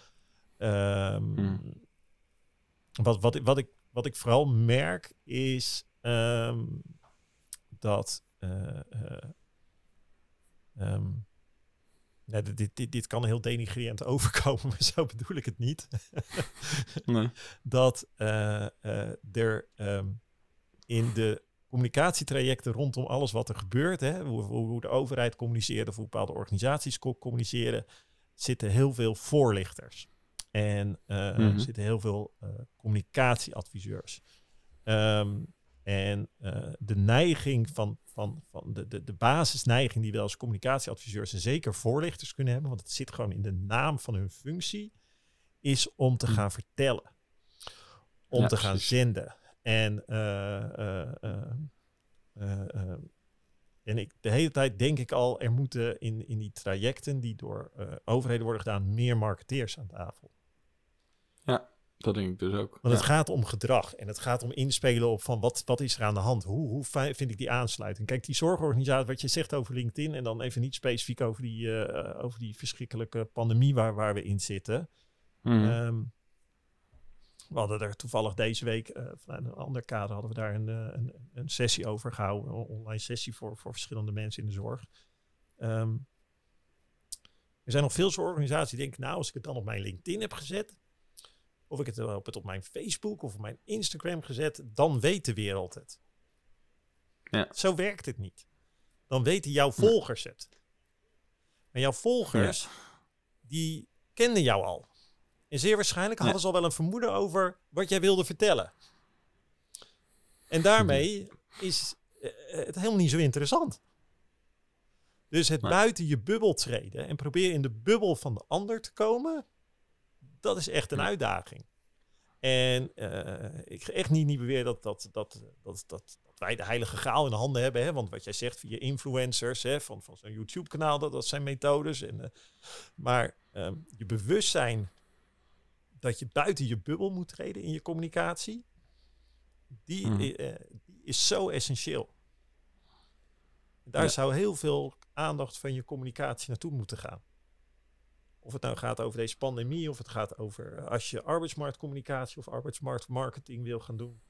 Mhm. wat, wat, ik- wat, ik, wat ik vooral merk is ehm, dat eh, eh, ehm, dit, dit, dit, dit kan heel denigrerend <laughs> overkomen, maar zo bedoel ik het niet. Nee. <laughs> dat eh, er in de communicatietrajecten rondom alles wat er gebeurt, hè, hoe, hoe, de overheid communiceert of hoe bepaalde organisaties co- communiceren, zitten heel veel voorlichters. En eh, Mhm. er zitten heel veel eh, communicatieadviseurs. Ehm, en eh, de neiging van, van, van de, de, de basisneiging die we als communicatieadviseurs en zeker voorlichters kunnen hebben, want het zit gewoon in de naam van hun functie, is om te Hm. gaan vertellen. Om Ja, te gaan precies. zenden. En, eh, eh, eh, en ik, de hele tijd denk ik al, er moeten in, in die trajecten die door overheden worden gedaan, meer marketeers aan tafel. Dat denk ik dus ook. Want Ja. het gaat om gedrag en het gaat om inspelen op van wat, wat is er aan de hand? Hoe, hoe fijn vind ik die aansluiting? Kijk, die zorgorganisatie, wat je zegt over LinkedIn en dan even niet specifiek over die, over die verschrikkelijke pandemie waar, waar we in zitten. Ehm, we hadden er toevallig deze week, eh, vanuit een ander kader, hadden we daar een, eh, een, een sessie over gehouden. Een online sessie voor, voor verschillende mensen in de zorg. Ehm, er zijn nog veel zorgorganisaties die denken, nou, als ik het dan op mijn LinkedIn heb gezet, of ik het eh, op, het op mijn Facebook of op mijn Instagram gezet, dan weet de wereld het. Ja. Zo werkt het niet. Dan weten jouw volgers het. En jouw volgers, die kenden jou al. En zeer waarschijnlijk hadden ze al wel een vermoeden over wat jij wilde vertellen. En daarmee is eh, het helemaal niet zo interessant. Dus het buiten je bubbel treden en proberen in de bubbel van de ander te komen, dat is echt een uitdaging. En eh, ik ga echt niet, niet beweren dat, dat, dat, dat, dat, dat wij de heilige graal in de handen hebben. Hè? Want wat jij zegt via influencers, hè, van, van zo'n YouTube-kanaal, dat, dat zijn methodes. En, eh, maar ehm, je bewustzijn dat je buiten je bubbel moet treden in je communicatie, die, Mhm. eh, eh, die is zo essentieel. Daar Ja. zou heel veel aandacht van je communicatie naartoe moeten gaan. Of het nou gaat over deze pandemie, of het gaat over eh, als je arbeidsmarktcommunicatie of arbeidsmarktmarketing wil gaan doen.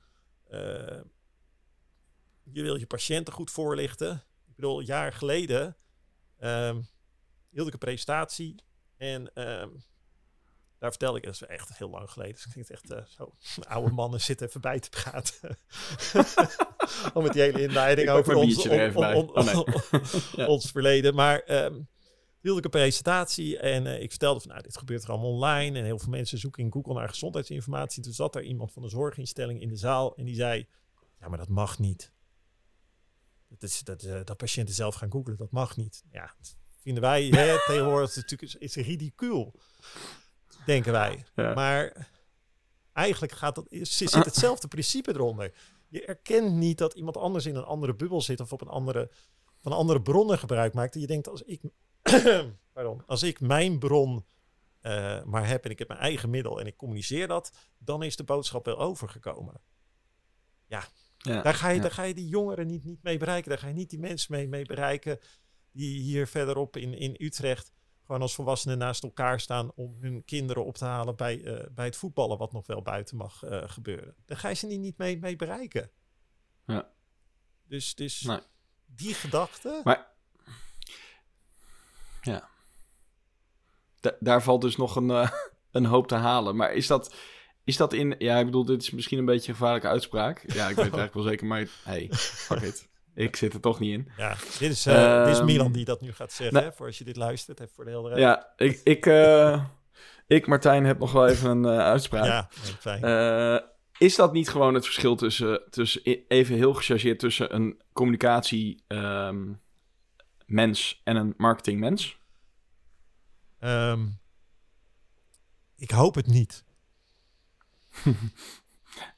Je wil je patiënten goed voorlichten. Ik bedoel, een jaar geleden ehm, hield ik een presentatie en ehm, daar vertelde ik, dat is echt heel lang geleden, dus ik klinkt echt eh, zo, oude mannen zitten even bij te praten. <laughs> Om met die hele inleiding over ons, on- Oh, nee. <laughs> Ja. ons verleden. Maar ehm hield ik een presentatie en eh, ik vertelde van nou, dit gebeurt er allemaal online en heel veel mensen zoeken in Google naar gezondheidsinformatie. Toen zat er iemand van de zorginstelling in de zaal en die zei, ja, maar dat mag niet. Dat, is, dat, eh, dat patiënten zelf gaan googlen, dat mag niet. Ja, vinden wij hè, tegenwoordig natuurlijk is, is ridicuul, denken wij. Ja. Maar eigenlijk gaat dat, zit hetzelfde principe eronder. Je erkent niet dat iemand anders in een andere bubbel zit of op een andere, van andere bronnen gebruik maakt. En je denkt, als ik, <clears throat> pardon, als ik mijn bron eh, maar heb en ik heb mijn eigen middel en ik communiceer dat, dan is de boodschap wel overgekomen. Ja. Daar ga je, ja. daar ga je die jongeren niet, niet mee bereiken. Daar ga je niet die mensen mee, mee bereiken die hier verderop in, in Utrecht gewoon als volwassenen naast elkaar staan om hun kinderen op te halen bij, eh, bij het voetballen, wat nog wel buiten mag eh, gebeuren. Daar ga je ze niet, niet mee, mee bereiken. Ja. Dus, dus Nee. die gedachte... Maar ja, Da- daar valt dus nog een, eh, <laughs> een hoop te halen. Maar is dat, is dat in... Ja, ik bedoel, dit is misschien een beetje een gevaarlijke uitspraak. Ja, ik weet het eigenlijk wel zeker, maar hey, fuck it. Ik zit er toch niet in. Ja, dit is, eh, dit is Ehm, Milan die dat nu gaat zeggen, hè, voor als je dit luistert, voor de helderheid. Ja, ik, ik, eh, ik Martijn, heb nog wel even een eh, uitspraak. Ja, fijn. Is dat niet gewoon het verschil tussen, tussen even heel gechargeerd, tussen een communicatie ehm, mens en een marketingmens? Ehm, ik hoop het niet. <laughs>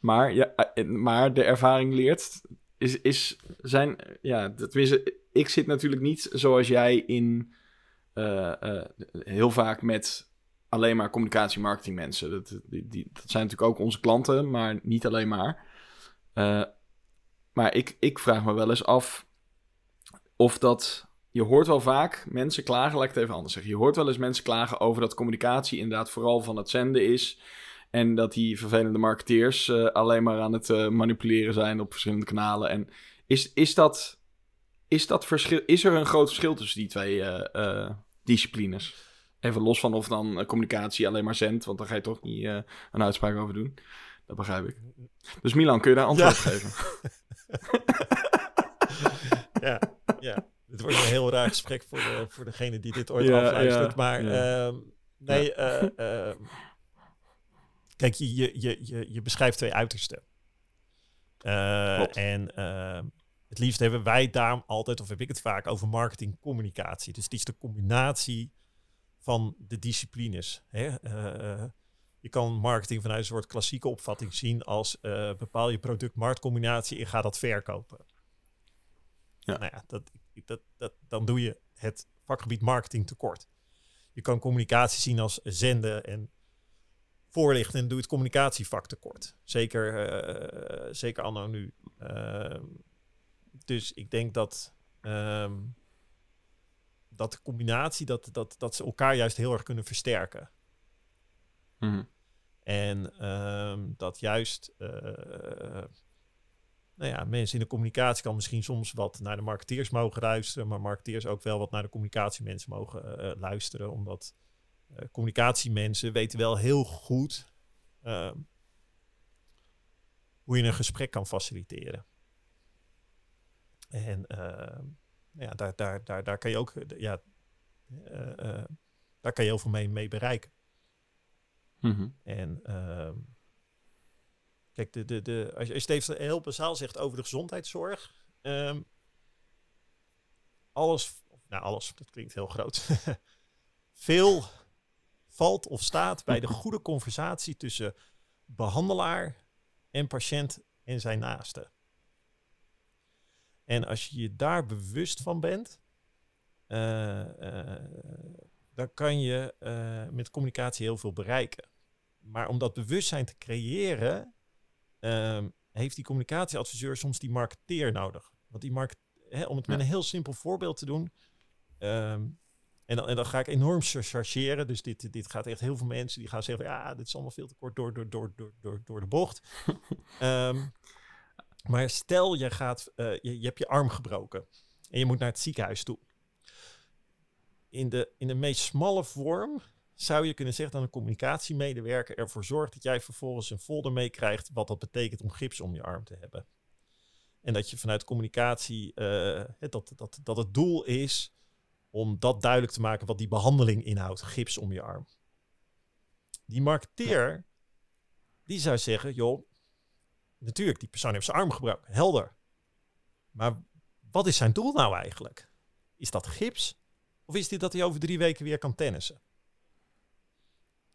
Maar, ja, maar de ervaring leert, is, is zijn, ja, tenminste, ik zit natuurlijk niet zoals jij in, eh, eh, heel vaak met alleen maar communicatie marketing mensen. Dat, die, dat zijn natuurlijk ook onze klanten, maar niet alleen maar. Eh, maar ik, ik vraag me wel eens af of dat... Je hoort wel vaak mensen klagen, laat ik het even anders zeggen. Je hoort wel eens mensen klagen over dat communicatie inderdaad vooral van het zenden is. En dat die vervelende marketeers eh, alleen maar aan het eh, manipuleren zijn op verschillende kanalen. En is, is, dat, is, dat verschil, is er een groot verschil tussen die twee eh, disciplines? Even los van of dan communicatie alleen maar zendt, want daar ga je toch niet een uitspraak over doen. Dat begrijp ik. Dus Milan, kun je daar antwoord op geven? <laughs> ja, ja. Het wordt een heel raar gesprek voor, de, voor degene die dit ooit Ja, afluistert. ja, maar ehm, nee, kijk, je, je, je, je, je beschrijft twee uitersten. Eh, en ehm, het liefst hebben wij daarom altijd, of heb ik het vaak, over marketing-communicatie. Dus het is de combinatie van de disciplines. Hè? Eh, eh, je kan marketing vanuit een soort klassieke opvatting zien als eh, bepaal je product-marktcombinatie en ga dat verkopen. Ja. Nou ja, dat, dat, dat, dan doe je het vakgebied marketing tekort. Je kan communicatie zien als zenden en voorlichten en doe het communicatievak tekort. Zeker, eh, zeker anno nu. Ehm, dus ik denk dat, ehm, dat de combinatie, dat, dat, dat ze elkaar juist heel erg kunnen versterken. Mhm. En ehm, dat juist, eh, nou ja, mensen in de communicatie kan misschien soms wat naar de marketeers mogen luisteren, maar marketeers ook wel wat naar de communicatiemensen mogen eh, luisteren, omdat communicatiemensen weten wel heel goed ehm, hoe je een gesprek kan faciliteren. En nou ja, daar, daar, daar, daar kan je ook, eh, ja, eh, eh, daar kan je heel veel mee, mee bereiken. Mhm. En ehm, kijk, de, de, de, als, je, even heel bazaal zegt over de gezondheidszorg. alles, nou alles, dat klinkt heel groot. <laughs> Veel valt of staat bij de goede conversatie tussen behandelaar en patiënt en zijn naaste. En als je je daar bewust van bent, eh, eh, dan kan je eh, met communicatie heel veel bereiken. Maar om dat bewustzijn te creëren, ehm, heeft die communicatieadviseur soms die marketeer nodig. Want die market, hè, om het met een heel simpel voorbeeld te doen. ehm, en, dan, en dan ga ik enorm char- chargeren. Dus dit, dit gaat echt heel veel mensen die gaan zeggen: van, ja, dit is allemaal veel te kort door, door, door, door, door, door de bocht. <laughs> Ehm, maar stel, je, gaat, eh, je, je hebt je arm gebroken en je moet naar het ziekenhuis toe in de, in de meest smalle vorm zou je kunnen zeggen dat een communicatiemedewerker ervoor zorgt dat jij vervolgens een folder meekrijgt wat dat betekent om gips om je arm te hebben. En dat je vanuit communicatie, eh, dat, dat, dat het doel is om dat duidelijk te maken wat die behandeling inhoudt, gips om je arm. Die marketeer, die zou zeggen, joh, natuurlijk, die persoon heeft zijn arm gebroken, helder. Maar wat is zijn doel nou eigenlijk? Is dat gips? Of is dit dat hij over drie weken weer kan tennissen?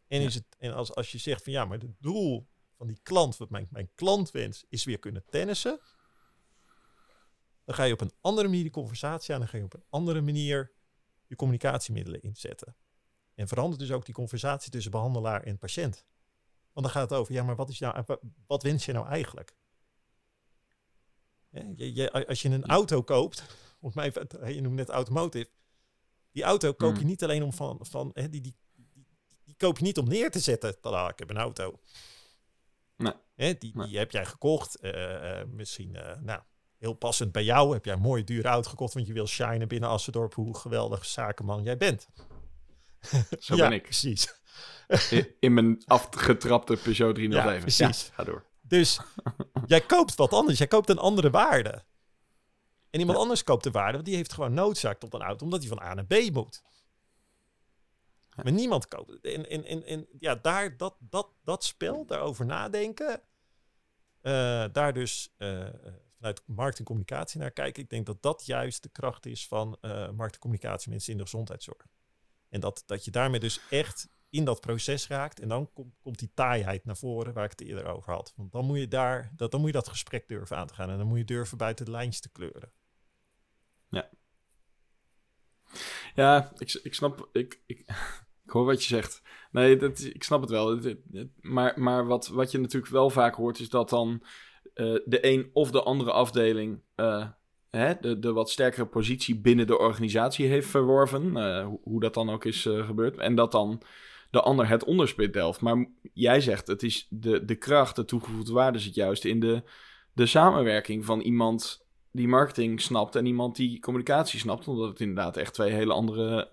En, is het, en als, als je zegt van ja, maar het doel van die klant, wat mijn, mijn klant wens, is weer kunnen tennissen. Dan ga je op een andere manier die conversatie aan. Dan ga je op een andere manier je communicatiemiddelen inzetten. En verandert dus ook die conversatie tussen behandelaar en patiënt. Want dan gaat het over, ja, maar wat, is nou, wat, wens je nou eigenlijk? Je, je, als je een auto koopt, <laughs> of mij, je noemt net automotive, die auto koop je Mm. niet alleen om van, van hè, die, die, die, die koop je niet om neer te zetten. Tada, ik heb een auto. Nee. Hè, die, Nee. die heb jij gekocht. eh, eh, misschien, eh, nou, heel passend bij jou heb jij een mooie dure auto gekocht, want je wil shinen binnen Assendorp, hoe geweldige zakenman jij bent. <laughs> Zo ja, ben ik. precies. In, in mijn afgetrapte Peugeot 307. Ja, precies. ga door. Dus <laughs> jij koopt wat anders. Jij koopt een andere waarde. En iemand anders koopt de waarde, want die heeft gewoon noodzaak tot een auto, omdat hij van A naar B moet. Maar niemand koopt het. En, en, en, en ja, daar, dat, dat, dat spel, daarover nadenken, eh, daar dus eh, vanuit markt en communicatie naar kijken. Ik denk dat dat juist de kracht is van eh markt en communicatie mensen in de gezondheidszorg. En dat, dat je daarmee dus echt in dat proces raakt. En dan komt, komt die taaiheid naar voren waar ik het eerder over had. Want dan moet je daar, dat, dan moet je dat gesprek durven aan te gaan. En dan moet je durven buiten de lijntjes te kleuren. Ja, ik, ik snap. Ik, ik, <laughs> ik hoor wat je zegt. Nee, dat, ik snap het wel. Maar maar wat, wat je natuurlijk wel vaak hoort, is dat dan eh, de een of de andere afdeling eh, hè, de, de wat sterkere positie binnen de organisatie heeft verworven. eh, hoe, dat dan ook is gebeurd. En dat dan de ander het onderspit delft. Maar jij zegt, het is de, de kracht, de toegevoegde waarde zit juist in de, de samenwerking van iemand die marketing snapt en iemand die communicatie snapt. Omdat het inderdaad echt twee hele andere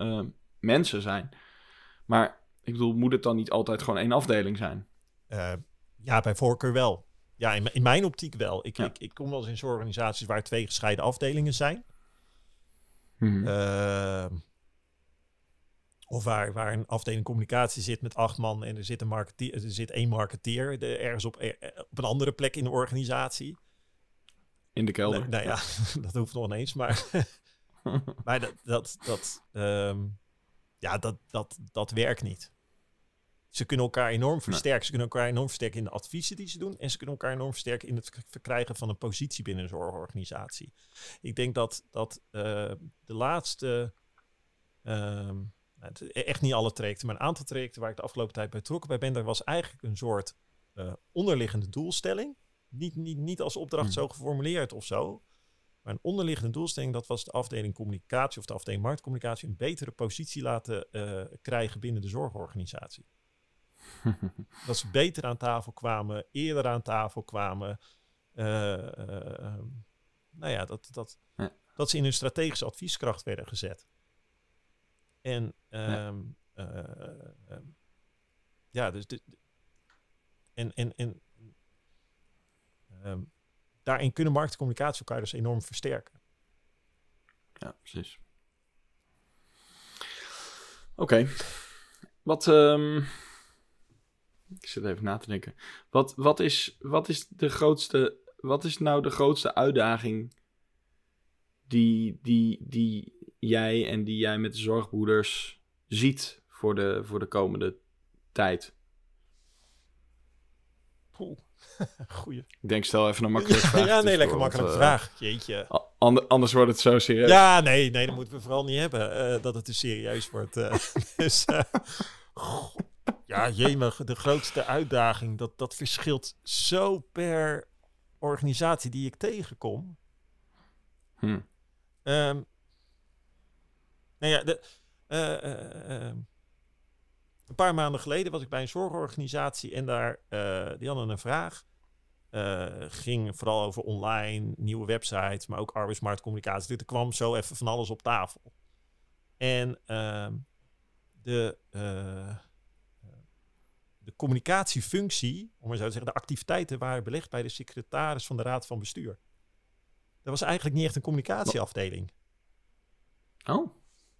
mensen zijn. Maar ik bedoel, moet het dan niet altijd gewoon één afdeling zijn? Ja, bij voorkeur wel. Ja, in, in mijn optiek wel. Ik, Ja. ik, ik kom wel eens in zo'n organisaties waar twee gescheiden afdelingen zijn. Mhm. Ehm, of waar, waar een afdeling communicatie zit met acht man en er zit, een marketeer, er zit één marketeer de- ergens op, eh, op een andere plek in de organisatie. In de kelder. Nee, nou ja, <laughs> dat hoeft nog ineens, maar, <laughs> <laughs> maar dat, dat, dat, ehm, ja, dat, dat, dat werkt niet. Ze kunnen elkaar enorm versterken. Ze kunnen elkaar enorm versterken in de adviezen die ze doen. En ze kunnen elkaar enorm versterken in het verk- verkrijgen van een positie binnen een zorgorganisatie. Ik denk dat, dat eh, de laatste, ehm, het- echt niet alle trajecten, maar een aantal trajecten waar ik de afgelopen tijd bij betrokken bij ben, daar was eigenlijk een soort eh, onderliggende doelstelling. Niet, niet, niet als opdracht Hmm. zo geformuleerd of zo. Maar een onderliggende doelstelling, dat was de afdeling communicatie of de afdeling marktcommunicatie een betere positie laten eh, krijgen binnen de zorgorganisatie. <laughs> Dat ze beter aan tafel kwamen, eerder aan tafel kwamen. eh, eh, ehm, nou ja, dat, dat, Ja. dat ze in hun strategische advieskracht werden gezet. En ehm, eh, ehm, ja, dus de, en, en, en daarin kunnen markt en communicatie elkaar dus enorm versterken. Ja, precies. Oké. Wat. Ik zit even na te denken. Wat, wat, is, wat is de grootste. Wat is nou de grootste uitdaging die, die, die jij en die jij met de zorgbroeders ziet voor de, voor de komende tijd? <laughs> Goeie. Ik denk, stel even een makkelijke <laughs> vraag. ja, nee, lekker makkelijke eh, vraag. Jeetje. ander- anders wordt het zo serieus. Ja, nee, nee, dat moeten we vooral niet hebben. eh, dat het te serieus wordt. eh. <laughs> dus, ja, jemig, de grootste uitdaging, dat, dat verschilt zo per organisatie die ik tegenkom. Hm. Ehm nou ja, de, eh, eh, eh, een paar maanden geleden was ik bij een zorgorganisatie en daar, die hadden een vraag. Ging vooral over online, nieuwe websites, maar ook arbeidsmarktcommunicatie. Dus Er kwam zo even van alles op tafel. En ehm, de, de communicatiefunctie, om maar zo te zeggen, de activiteiten waren belegd bij de secretaris van de Raad van Bestuur. Dat was eigenlijk niet echt een communicatieafdeling. Oh.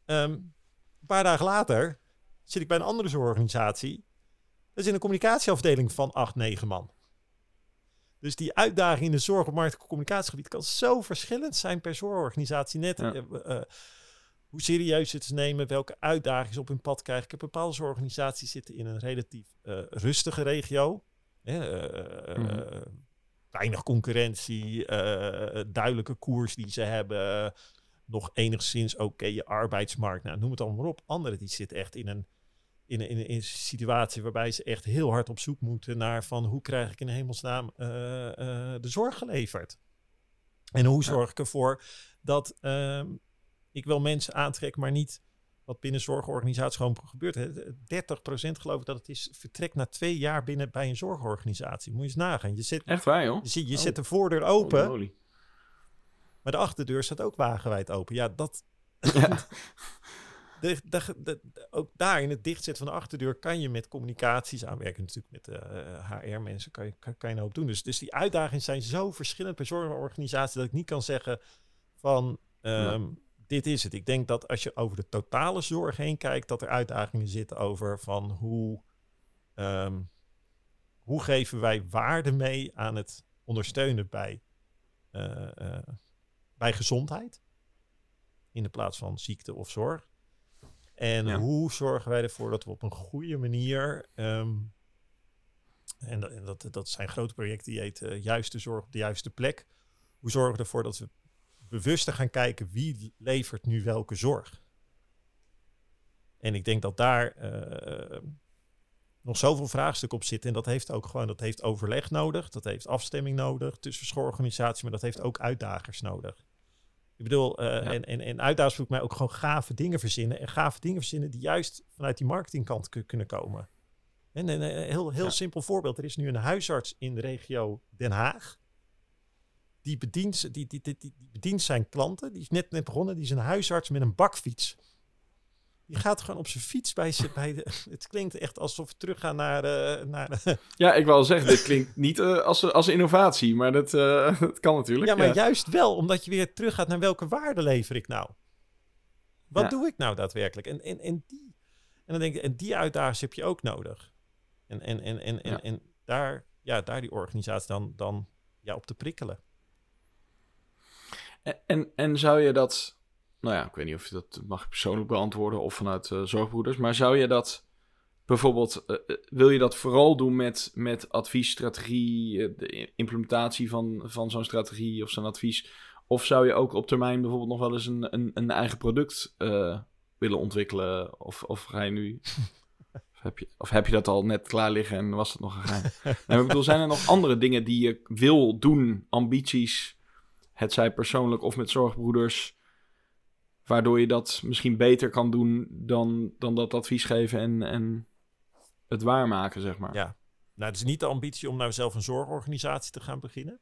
Ehm, een paar dagen later zit ik bij een andere zorgorganisatie. Dat is in een communicatieafdeling van acht, negen man. Dus die uitdaging in de zorg op markt- en communicatiegebied kan zo verschillend zijn per zorgorganisatie. Net Ja. eh, eh, hoe serieus het te nemen, welke uitdagingen ze op hun pad krijgen. Ik heb bepaalde zorgorganisaties zitten in een relatief eh, rustige regio. Hè, eh, Mhm. eh, weinig concurrentie, duidelijke koers die ze hebben nog enigszins oké je arbeidsmarkt. Nou, noem het allemaal maar op. Anderen die zitten echt in een, in, een, in, een, in een situatie waarbij ze echt heel hard op zoek moeten naar van hoe krijg ik in hemelsnaam de zorg geleverd. En hoe zorg ik ervoor dat ehm, ik wel mensen aantrek, maar niet wat binnen zorgorganisaties gewoon gebeurt. hè. 30% geloof ik dat het is vertrekt na twee jaar binnen bij een zorgorganisatie. Moet je eens nagaan. Je zit, Echt waar, joh? je, zit, je Oh. zet de voordeur open. Maar de achterdeur staat ook wagenwijd open. Ja, dat... Ja. <laughs> de, de, ook daar in het dichtzetten van de achterdeur kan je met communicaties aanwerken. Natuurlijk met HR-mensen kan je, kan, kan je een hoop doen. Dus, dus die uitdagingen zijn zo verschillend per zorgorganisatie dat ik niet kan zeggen van ehm, dit is het. Ik denk dat als je over de totale zorg heen kijkt, dat er uitdagingen zitten over van hoe, ehm, hoe geven wij waarde mee aan het ondersteunen bij, eh, eh, bij gezondheid in de plaats van ziekte of zorg. En Ja. hoe zorgen wij ervoor dat we op een goede manier. ehm, en dat, en dat, dat zijn grote projecten die heet eh, juiste zorg op de juiste plek. Hoe zorgen we ervoor dat we bewuster gaan kijken wie levert nu welke zorg? En ik denk dat daar eh, nog zoveel vraagstukken op zitten. En dat heeft ook gewoon dat heeft overleg nodig. Dat heeft afstemming nodig tussen zorgorganisaties. Maar dat heeft ook uitdagers nodig. Ik bedoel, eh, Ja. en, en, en uitdagers moet mij ook gewoon gave dingen verzinnen. En gave dingen verzinnen die juist vanuit die marketingkant ku- kunnen komen. En een eh, heel, heel Ja. simpel voorbeeld. Er is nu een huisarts in de regio Den Haag. Die bedient, die, die, die, die die bedient zijn klanten. Die is net, net begonnen. Die is een huisarts met een bakfiets. Die gaat gewoon op zijn fiets bij, ze, bij de... <laughs> Het klinkt echt alsof we teruggaan naar, de, naar <laughs> Ja, ik wil al zeggen, dit klinkt niet eh, als, als innovatie, maar dat, eh, <laughs> dat kan natuurlijk. Ja, maar juist wel, omdat je weer teruggaat naar welke waarde lever ik nou? Wat Ja. doe ik nou daadwerkelijk? En, en, en, die, en dan denk ik, en die uitdagingen heb je ook nodig. En, en, en, en, en, Ja. en daar, ja, daar die organisatie dan, dan ja, op te prikkelen. En, en, zou je dat, nou ja, ik weet niet of je dat mag persoonlijk beantwoorden of vanuit eh, zorgbroeders, maar zou je dat bijvoorbeeld, eh, eh, wil je dat vooral doen met, met advies, strategie, de implementatie van, van zo'n strategie of zo'n advies? Of zou je ook op termijn bijvoorbeeld nog wel eens een, een, een eigen product willen ontwikkelen? Of, of ga je nu. <laughs> Of heb, je, of heb je dat al net klaar liggen en was het nog een geheim? nee, maar ik bedoel, zijn er nog andere dingen die je wil doen, ambities, het zij persoonlijk of met zorgbroeders, waardoor je dat misschien beter kan doen dan, dan dat advies geven en, en het waarmaken, zeg maar? Ja. Nou, het is niet de ambitie om nou zelf een zorgorganisatie te gaan beginnen.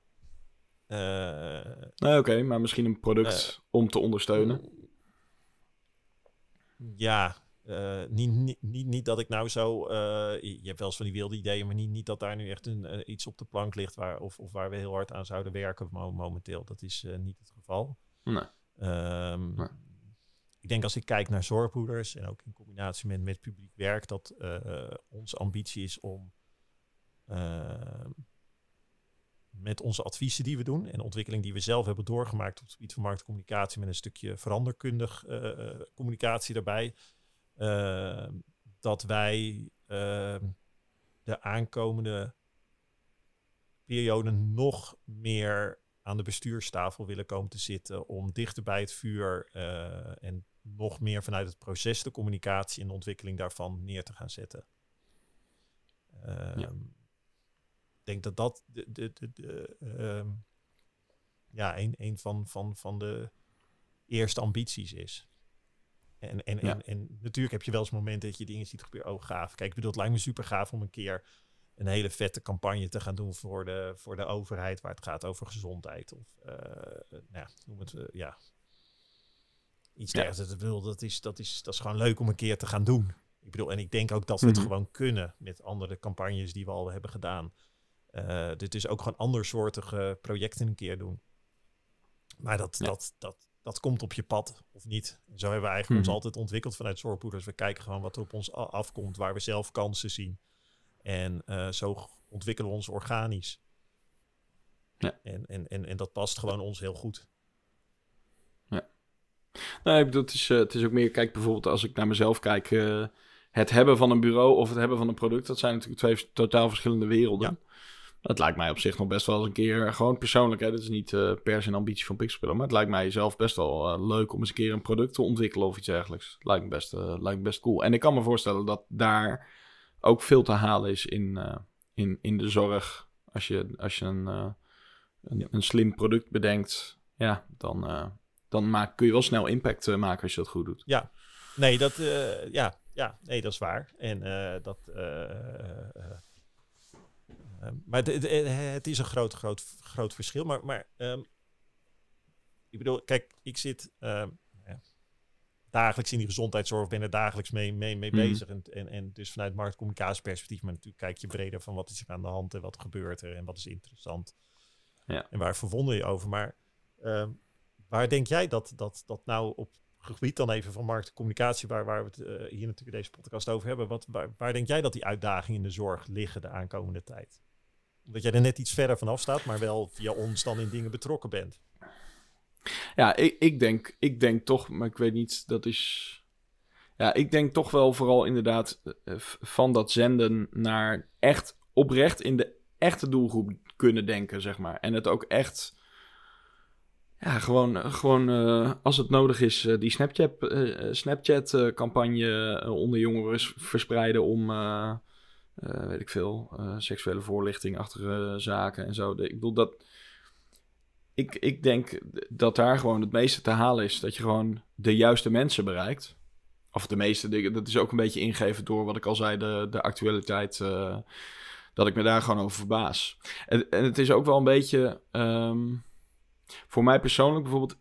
Eh, Nee, oké, maar misschien een product om te ondersteunen. Ja, eh, niet, niet, niet, niet dat ik nou zo. eh, je hebt wel eens van die wilde ideeën, maar niet, niet dat daar nu echt een, eh, iets op de plank ligt waar, of, of waar we heel hard aan zouden werken mo- momenteel. Dat is niet het geval. Nee. Ehm, Nee. Ik denk als ik kijk naar zorgpoeders en ook in combinatie met, met publiek werk, dat onze ambitie is om ehm, met onze adviezen die we doen en ontwikkeling die we zelf hebben doorgemaakt op het gebied van marktcommunicatie met een stukje veranderkundig communicatie daarbij, dat wij eh, de aankomende periode nog meer aan de bestuurstafel willen komen te zitten om dichter bij het vuur eh, en nog meer vanuit het proces de communicatie en de ontwikkeling daarvan neer te gaan zetten. Ehm, Ja. Ik denk dat dat de, de, de, de, ehm, ja, een, een van, van, van de eerste ambities is. En, en, Ja. en, en natuurlijk heb je wel eens momenten dat je dingen ziet gebeuren. Oh, gaaf. Kijk, ik bedoel, het lijkt me super gaaf om een keer een hele vette campagne te gaan doen voor de, voor de overheid, waar het gaat over gezondheid. Of, eh, nou ja, noem het, eh, ja. Iets Ja. dergelijks. Ik bedoel, dat is, dat, is, dat is gewoon leuk om een keer te gaan doen. Ik bedoel, en ik denk ook dat we het Mhm. gewoon kunnen met andere campagnes die we al hebben gedaan. Eh, dit is ook gewoon andersoortige projecten een keer doen. Maar dat, Ja. dat, dat, dat komt op je pad of niet. En zo hebben we eigenlijk Mhm. ons altijd ontwikkeld vanuit zorgpoeders. We kijken gewoon wat er op ons afkomt, waar we zelf kansen zien. En eh, zo ontwikkelen we ons organisch. Ja. En, en, en, en dat past gewoon ons heel goed. Nee, ik bedoel, het is, eh, het is ook meer, kijk bijvoorbeeld als ik naar mezelf kijk, eh, het hebben van een bureau of het hebben van een product, dat zijn natuurlijk twee totaal verschillende werelden. Dat lijkt mij op zich nog best wel eens een keer, gewoon persoonlijk, hè, dit is niet eh, per se een ambitie van Pixelpillow, maar het lijkt mij zelf best wel eh, leuk om eens een keer een product te ontwikkelen of iets dergelijks. Lijkt me best, eh, lijkt me best cool. En ik kan me voorstellen dat daar ook veel te halen is in, in, in de zorg. Als je, als je een, een, een slim product bedenkt, ja, dan... dan maak, kun je wel snel impact maken als je dat goed doet. Nee, dat, ja, ja, nee, dat is waar. En dat. Eh, eh, eh, eh, maar eh, het is een groot, groot, groot verschil. Maar, maar ehm, ik bedoel, kijk, ik zit uh, ja, dagelijks in die gezondheidszorg, ben er dagelijks mee, mee, mee Mhm. bezig. En, en, en dus vanuit marktcommunicatieperspectief, maar natuurlijk kijk je breder van wat is er aan de hand en wat gebeurt er en wat is interessant. Ja. En waar verwonder je over. Maar ehm, waar denk jij dat, dat, dat nou op gebied dan even van markt en communicatie, waar, waar we het eh, hier natuurlijk deze podcast over hebben, wat, waar, waar denk jij dat die uitdagingen in de zorg liggen de aankomende tijd? Omdat jij er net iets verder vanaf staat, maar wel via ons dan in dingen betrokken bent. Ja, ik, ik, denk, ik denk toch, maar ik weet niet, dat is. Ja, ik denk toch wel vooral inderdaad eh, van dat zenden naar echt oprecht in de echte doelgroep kunnen denken, zeg maar. En het ook echt. Ja, gewoon, gewoon eh, als het nodig is, eh, die Snapchat, Snapchat campagne eh, onder jongeren verspreiden om, eh, eh, weet ik veel, eh, seksuele voorlichting achter zaken en zo. Ik bedoel dat ik, ik denk dat daar gewoon het meeste te halen is. Dat je gewoon de juiste mensen bereikt. Of de meeste dingen. Dat is ook een beetje ingegeven door wat ik al zei, de, de actualiteit. eh, dat ik me daar gewoon over verbaas. En, en het is ook wel een beetje. ehm, voor mij persoonlijk bijvoorbeeld.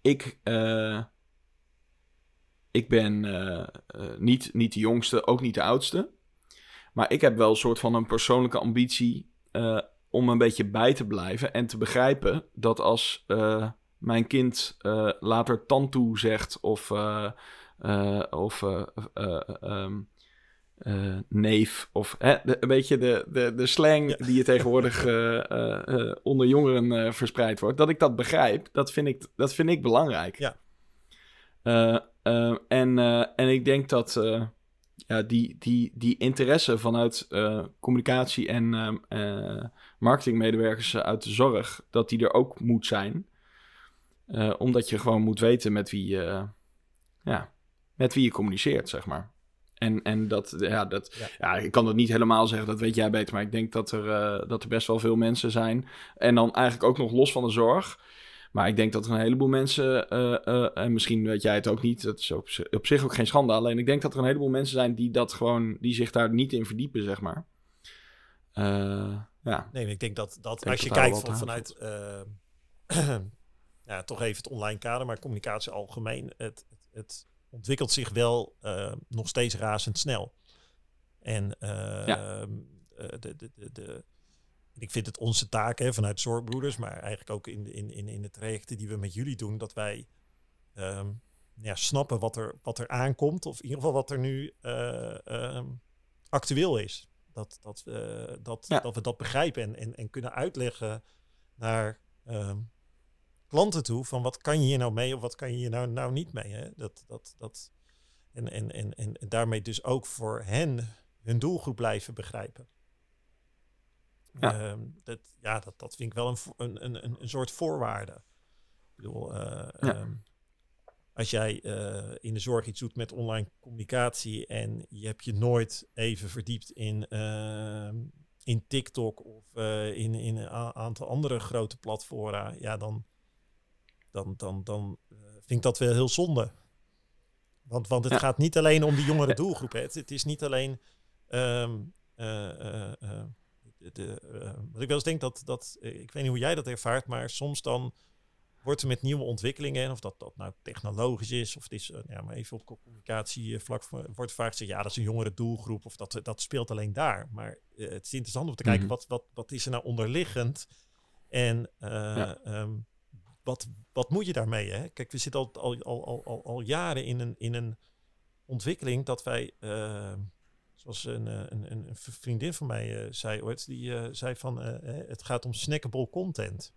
Ik. eh, ik ben eh, eh, niet, niet de jongste, ook niet de oudste. Maar ik heb wel een soort van een persoonlijke ambitie. eh, om een beetje bij te blijven en te begrijpen dat als eh, mijn kind eh, later tantoe zegt of, of eh, eh, ehm, eh, neef of hè, de, een beetje de, de, de slang Ja. die je tegenwoordig onder jongeren verspreid wordt, dat ik dat begrijp, dat vind ik, dat vind ik belangrijk. Ja. En, en ik denk dat die, die, die interesse vanuit eh, communicatie en ehm, eh, marketingmedewerkers uit de zorg, dat die er ook moet zijn. Eh, omdat je gewoon moet weten met wie, je ja, met wie je communiceert, zeg maar. En, en dat, ja, dat, Ja. ja. ik kan dat niet helemaal zeggen, dat weet jij beter. Maar ik denk dat er, eh, dat er best wel veel mensen zijn. En dan eigenlijk ook nog los van de zorg. Maar ik denk dat er een heleboel mensen, eh, eh, en misschien weet jij het ook niet, dat is op, zi- op zich ook geen schande. Alleen ik denk dat er een heleboel mensen zijn die dat gewoon, die zich daar niet in verdiepen, zeg maar. Eh, ja. Nee, ik denk dat, dat denk als je dat kijkt van, vanuit, <clears throat> ja, toch even het online kader, maar communicatie algemeen, het, het, het ontwikkelt zich wel eh, nog steeds razendsnel. En Ja. de, de, de, de, ik vind het onze taak hè, vanuit Zorgbroeders, maar eigenlijk ook in, de- in, in, in de trajecten die we met jullie doen, dat wij ehm, ja, snappen wat er, wat er aankomt, of in ieder geval wat er nu eh, ehm, actueel is. Dat, dat, we dat, Ja. dat we dat begrijpen en, en, en kunnen uitleggen naar ehm, klanten toe van wat kan je hier nou mee of wat kan je hier nou, nou niet mee. Hè? Dat, dat, dat, en, en, en, en daarmee dus ook voor hen hun doelgroep blijven begrijpen. Ja. Ehm, dat, ja, dat, dat vind ik wel een, een, een, een, soort voorwaarde. Ik bedoel, eh, Ja. ehm, als jij eh, in de zorg iets doet met online communicatie en je hebt je nooit even verdiept in, ehm, in TikTok of eh, in, in een aantal andere grote platformen, ja, dan, dan, dan, dan vind ik dat wel heel zonde. Want, want het Ja. gaat niet alleen om die jongere doelgroep. Hè. Het, het is niet alleen. De, de, eh, wat ik wel eens denk dat, dat eh, ik weet niet hoe jij dat ervaart, maar soms dan wordt er met nieuwe ontwikkelingen, of dat dat nou technologisch is, of het is, eh, ja, maar even op communicatievlak, voor- wordt vaak gezegd, ja, dat is een jongere doelgroep, of dat, dat speelt alleen daar. Maar eh, het is interessant om te kijken, Mhm. wat, wat, wat is er nou onderliggend? En eh, Ja. ehm, wat, wat moet je daarmee? Hè? Kijk, we zitten al, al, al, al, al, jaren in een, in een ontwikkeling dat wij, eh, zoals een, eh, een, een, een vriendin van mij eh, zei ooit, die eh, zei van het gaat om snackable content.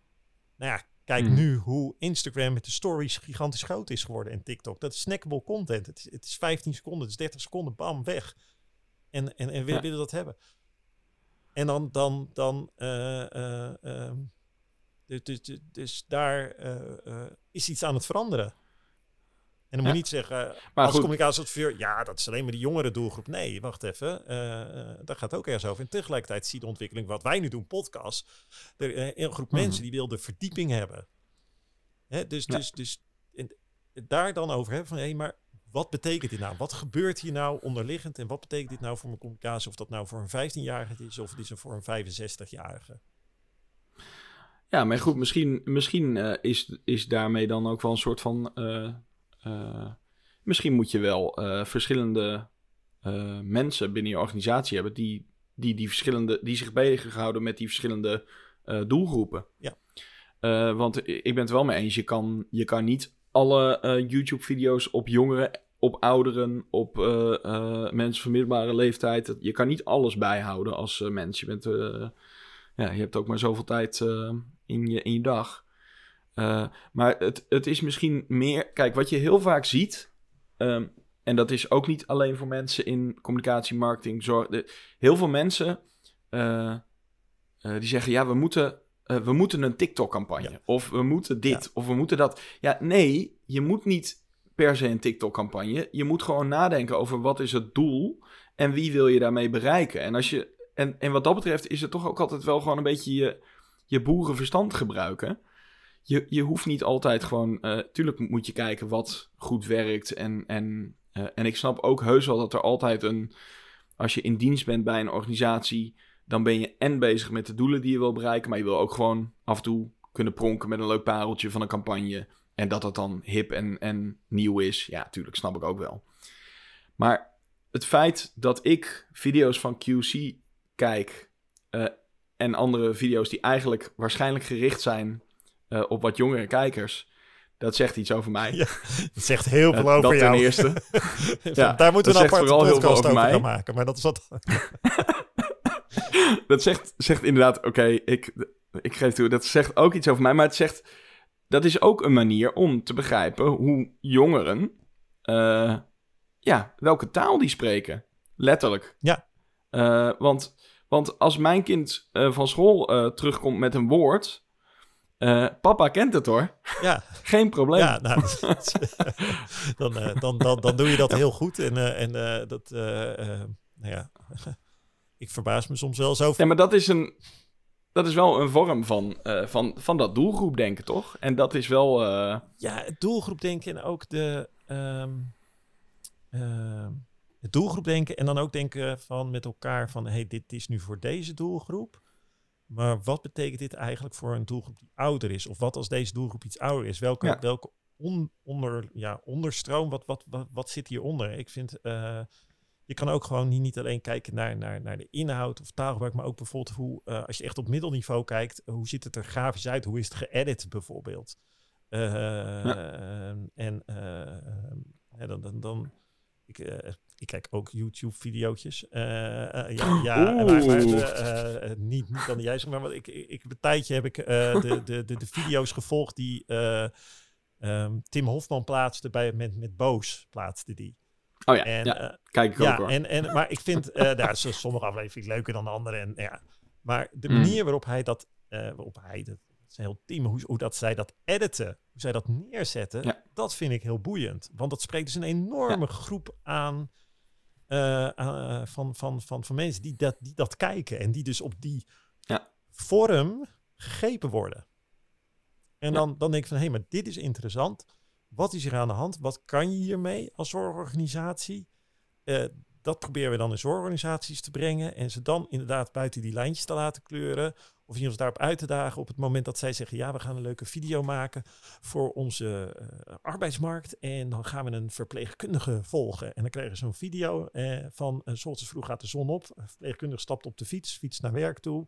Nou ja, kijk Mhm. nu hoe Instagram met de stories gigantisch groot is geworden en TikTok. Dat is snackable content. Het is, het is 15 seconden, het is 30 seconden, bam, weg. En, en, en we Ja. willen dat hebben. En dan, dan, dan eh, eh, ehm, dus, dus, dus, dus daar is iets aan het veranderen. En dan moet je niet zeggen, Maar als communicatieadviseur, ja, dat is alleen maar de jongere doelgroep. Nee, wacht even, eh, daar gaat ook ergens over. En tegelijkertijd zie je de ontwikkeling, wat wij nu doen, podcast. Er, eh, een groep Mhm. mensen die wil de verdieping hebben. Hè, dus, dus, dus en, daar dan over hebben van, hé, maar wat betekent dit nou? Wat gebeurt hier nou onderliggend? En wat betekent dit nou voor mijn communicatie? Of dat nou voor een 15-jarige is, of het is voor een 65-jarige. Ja, maar goed, misschien, misschien is, is daarmee dan ook wel een soort van. Misschien moet je wel eh, verschillende eh, mensen binnen je organisatie hebben die, die, die, verschillende, die zich bezighouden met die verschillende eh, doelgroepen. Ja. Eh, want ik ben het wel mee eens, je kan, je kan niet alle eh, YouTube-video's op jongeren, op ouderen, op eh, eh, mensen van middelbare leeftijd. Je kan niet alles bijhouden als eh, mens. Je bent. eh, ja, je hebt ook maar zoveel tijd eh, in, je, in je dag. Eh, maar het, het is misschien meer. Kijk, wat je heel vaak ziet. ehm, en dat is ook niet alleen voor mensen in communicatie, marketing, zorg. de- heel veel mensen eh, eh, die zeggen: ja, we moeten, we moeten een TikTok-campagne. Ja. Of we moeten dit. Of we moeten dat. Ja, nee, je moet niet per se een TikTok-campagne. Je moet gewoon nadenken over wat is het doel en wie wil je daarmee bereiken. En als je en, en wat dat betreft is het toch ook altijd wel gewoon een beetje je, je boerenverstand gebruiken. Je, je hoeft niet altijd gewoon... eh, tuurlijk moet je kijken wat goed werkt. En, en, eh, en ik snap ook heus wel dat er altijd een... Als je in dienst bent bij een organisatie... dan ben je en bezig met de doelen die je wil bereiken... maar je wil ook gewoon af en toe kunnen pronken met een leuk pareltje van een campagne... En dat dat dan hip en, en nieuw is. Ja, tuurlijk, snap ik ook wel. Maar het feit dat ik video's van QC kijk eh, en andere video's die eigenlijk waarschijnlijk gericht zijn eh, op wat jongere kijkers, dat zegt iets over mij. <laughs> Ja, Dat zegt heel veel Eh, over dat jou. ten eerste. <laughs> Ja, Daar moeten we dat een aparte podcast over gaan maken. Maar dat is wat... <laughs> dat zegt, zegt inderdaad, oké, ik, ik geef toe, dat zegt ook iets over mij, maar het zegt, dat is ook een manier om te begrijpen hoe jongeren, eh, ja, welke taal die spreken. Letterlijk. Ja. Want, want als mijn kind van school terugkomt met een woord, eh, papa kent het hoor, Ja, <laughs> geen probleem. ja nou, <laughs> dan, eh, dan, dan, dan doe je dat heel goed. En, eh, en dat... nou ja, <laughs> ik verbaas me soms wel zo. Ja, maar dat is een. Dat is wel een vorm van, van, van dat doelgroep denken, toch? En dat is wel. Ja, het doelgroep denken en ook de... ehm, het doelgroep denken en dan ook denken van met elkaar van... hey, dit is nu voor deze doelgroep. Maar wat betekent dit eigenlijk voor een doelgroep die ouder is? Of wat als deze doelgroep iets ouder is? Welke, Ja. welke on- onder, ja, onderstroom, wat, wat, wat, wat zit hieronder? Ik vind... eh, je kan ook gewoon niet, niet alleen kijken naar, naar, naar de inhoud of taalgebruik, maar ook bijvoorbeeld hoe, eh, als je echt op middelniveau kijkt, hoe ziet het er grafisch uit? Hoe is het geëdit bijvoorbeeld? Eh, En dan, dan, dan ik, ik kijk ook YouTube-videootjes. Eh, eh, ja, ja maar, maar, eh, niet, niet dan jij, zeg maar. Want ik, ik, een tijdje heb ik eh, de, de, de, de video's gevolgd die eh, ehm, Tim Hofman plaatste bij, met, met Boos, plaatste die. oh ja, En, ja kijk ik ook ja, hoor. en, en, maar ik vind, <laughs> daar is sommige afleveringen leuker dan de andere. En, ja. Maar de Mm. manier waarop hij dat, waarop hij, dat is een heel team, hoe, hoe dat zij dat editen, hoe zij dat neerzetten, Ja. dat vind ik heel boeiend. Want dat spreekt dus een enorme groep aan, van, van, van, van mensen die dat, die dat kijken en die dus op die Ja. vorm gegrepen worden. En Ja. dan, dan denk ik van, hé, maar dit is interessant. Wat is hier aan de hand? Wat kan je hiermee als zorgorganisatie? Eh, dat proberen we dan in zorgorganisaties te brengen. En ze dan inderdaad buiten die lijntjes te laten kleuren. Of je ons daarop uit te dagen op het moment dat zij zeggen... ja, we gaan een leuke video maken voor onze eh, arbeidsmarkt. En dan gaan we een verpleegkundige volgen. En dan krijgen ze zo'n video eh, van... Uh, zoals vroeg gaat de zon op. Een verpleegkundige stapt op de fiets, fiets naar werk toe.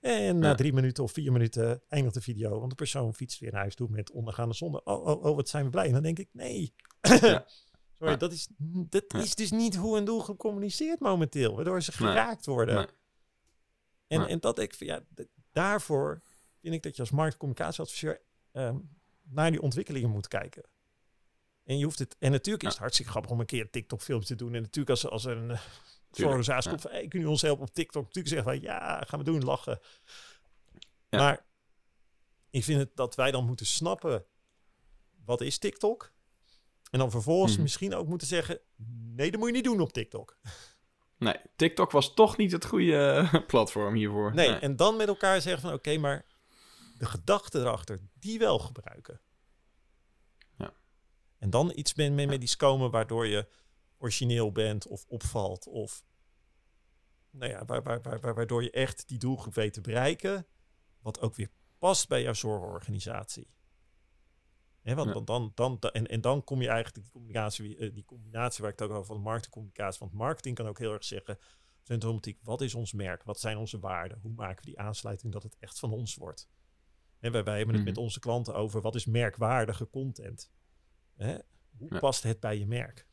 En na drie minuten of vier minuten eindigt de video. Want de persoon fietst weer naar huis toe met ondergaande zon. Oh, oh, oh, wat zijn we blij. En dan denk ik, nee. <laughs> Sorry, Ja. dat, is, dat is dus niet hoe een doelgroep communiceert momenteel. Waardoor ze geraakt worden. En, en dat ik, van, ja, daarvoor vind ik dat je als marktcommunicatieadviseur ehm, naar die ontwikkelingen moet kijken. En je hoeft het. En natuurlijk is het hartstikke grappig om een keer een TikTok-filmpje te doen. En natuurlijk als, als er een uh, zorganisatie ja. komt van, hey, kunnen jullie ons helpen op TikTok? Natuurlijk zeggen wij, ja, gaan we doen, lachen. Ja. Maar ik vind het dat wij dan moeten snappen, wat is TikTok? En dan vervolgens Mhm. misschien ook moeten zeggen, nee, dat moet je niet doen op TikTok. <laughs> Nee, TikTok was toch niet het goede eh, <laughs> platform hiervoor. Nee, en dan met elkaar zeggen van oké, maar de gedachte erachter, die wel gebruiken. Ja. En dan iets met met medisch komen waardoor je origineel bent of opvalt of nou ja, waar, waar, waar- waardoor je echt die doelgroep weet te bereiken. Wat ook weer past bij jouw zorgorganisatie. Want, Ja. dan, dan, da- en, en dan kom je eigenlijk die combinatie, eh, die combinatie waar ik het ook over van marketingcommunicatie. Want marketing kan ook heel erg zeggen, symptomatiek, wat is ons merk? Wat zijn onze waarden? Hoe maken we die aansluiting dat het echt van ons wordt? En wij, wij hebben het Mhm. met onze klanten over wat is merkwaardige content? Hoe Ja. past het bij je merk?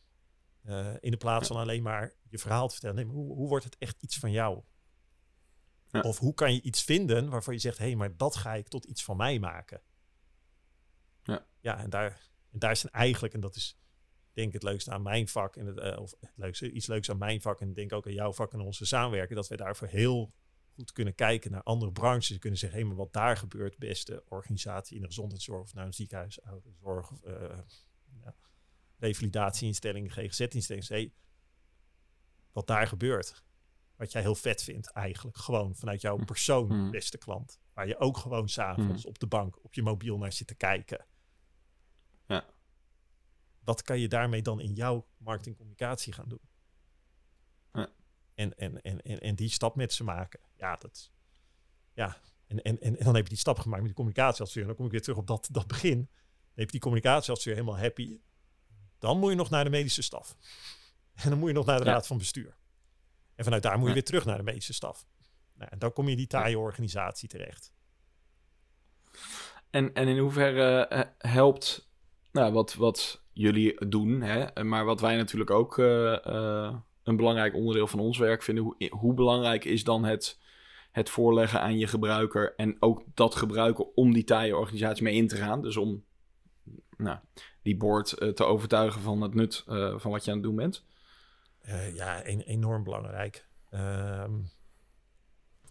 Eh, in de plaats van alleen maar je verhaal te vertellen. Nee, maar hoe, hoe wordt het echt iets van jou? Ja. Of hoe kan je iets vinden waarvan je zegt, hé, hey, maar dat ga ik tot iets van mij maken. Ja. En daar, en daar zijn eigenlijk, en dat is denk ik het leukste aan mijn vak, en het, eh, of het leukste, iets leuks aan mijn vak, en denk ook aan jouw vak en onze samenwerken, dat we daarvoor heel goed kunnen kijken naar andere branches. en Kunnen zeggen, hé, maar wat daar gebeurt, beste organisatie in de gezondheidszorg, of nou een ziekenhuis, ouderenzorg, of eh, ja, revalidatieinstelling, GGZ-instelling. Hey, wat daar gebeurt. Wat jij heel vet vindt eigenlijk. Gewoon vanuit jouw persoon, Mm. beste klant. Waar je ook gewoon s'avonds op de bank, op je mobiel naar zit te kijken. Wat kan je daarmee dan in jouw marketingcommunicatie gaan doen? Ja. En, en, en, en, en die stap met ze maken. Ja, dat... Ja, en, en, en, en dan heb je die stap gemaakt met die communicatieadviseur. En dan kom ik weer terug op dat, dat begin. Dan heb je die communicatieadviseur helemaal happy. Dan moet je nog naar de medische staf. En dan moet je nog naar de Ja. raad van bestuur. En vanuit daar moet je Ja. weer terug naar de medische staf. Nou, en dan kom je in die taaie organisatie terecht. En, en in hoeverre eh, helpt nou, wat, wat jullie doen, hè, maar wat wij natuurlijk ook eh, eh, een belangrijk onderdeel van ons werk vinden. Hoe, hoe belangrijk is dan het, het voorleggen aan je gebruiker en ook dat gebruiken om die taaie organisatie mee in te gaan? Dus om nou, die board eh, te overtuigen van het nut van wat je aan het doen bent. Ja, enorm belangrijk. Ehm,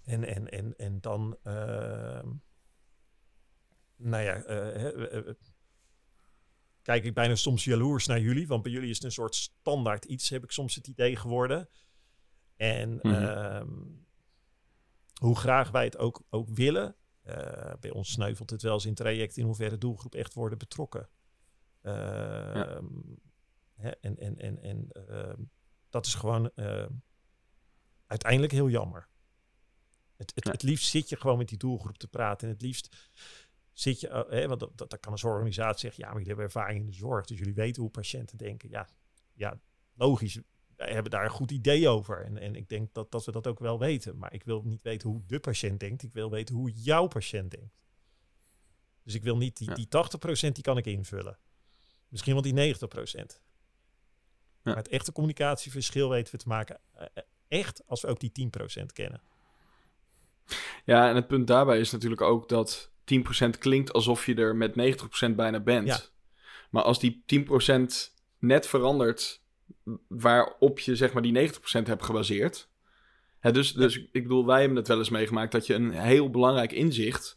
en, en, en, en dan, ehm, nou ja, kijk ik bijna soms jaloers naar jullie, want bij jullie is het een soort standaard iets, heb ik soms het idee geworden. En Mhm. ehm, hoe graag wij het ook, ook willen, eh, bij ons sneuvelt het wel eens in traject in hoeverre de doelgroep echt worden betrokken. Ehm, hè, en en, en, en ehm, dat is gewoon uiteindelijk heel jammer. Het, het, Ja. het liefst zit je gewoon met die doelgroep te praten. En het liefst zit je, eh, hè, want dat, dat, dat kan een zorgorganisatie zeggen, ja, maar jullie hebben ervaring in de zorg, dus jullie weten hoe patiënten denken. Ja, ja logisch. Wij hebben daar een goed idee over. En, en ik denk dat, dat we dat ook wel weten. Maar ik wil niet weten hoe de patiënt denkt. Ik wil weten hoe jouw patiënt denkt. Dus ik wil niet die, Ja. die 80% die kan ik invullen. Misschien wel die 90%. Maar het echte communicatieverschil weten we te maken. eh, echt als we ook die 10% kennen. Ja, en het punt daarbij is natuurlijk ook dat 10% klinkt alsof je er met 90% bijna bent. Ja. Maar als die 10% net verandert waarop je zeg maar die 90% hebt gebaseerd. Hè, dus, dus ik bedoel, wij hebben het wel eens meegemaakt dat je een heel belangrijk inzicht,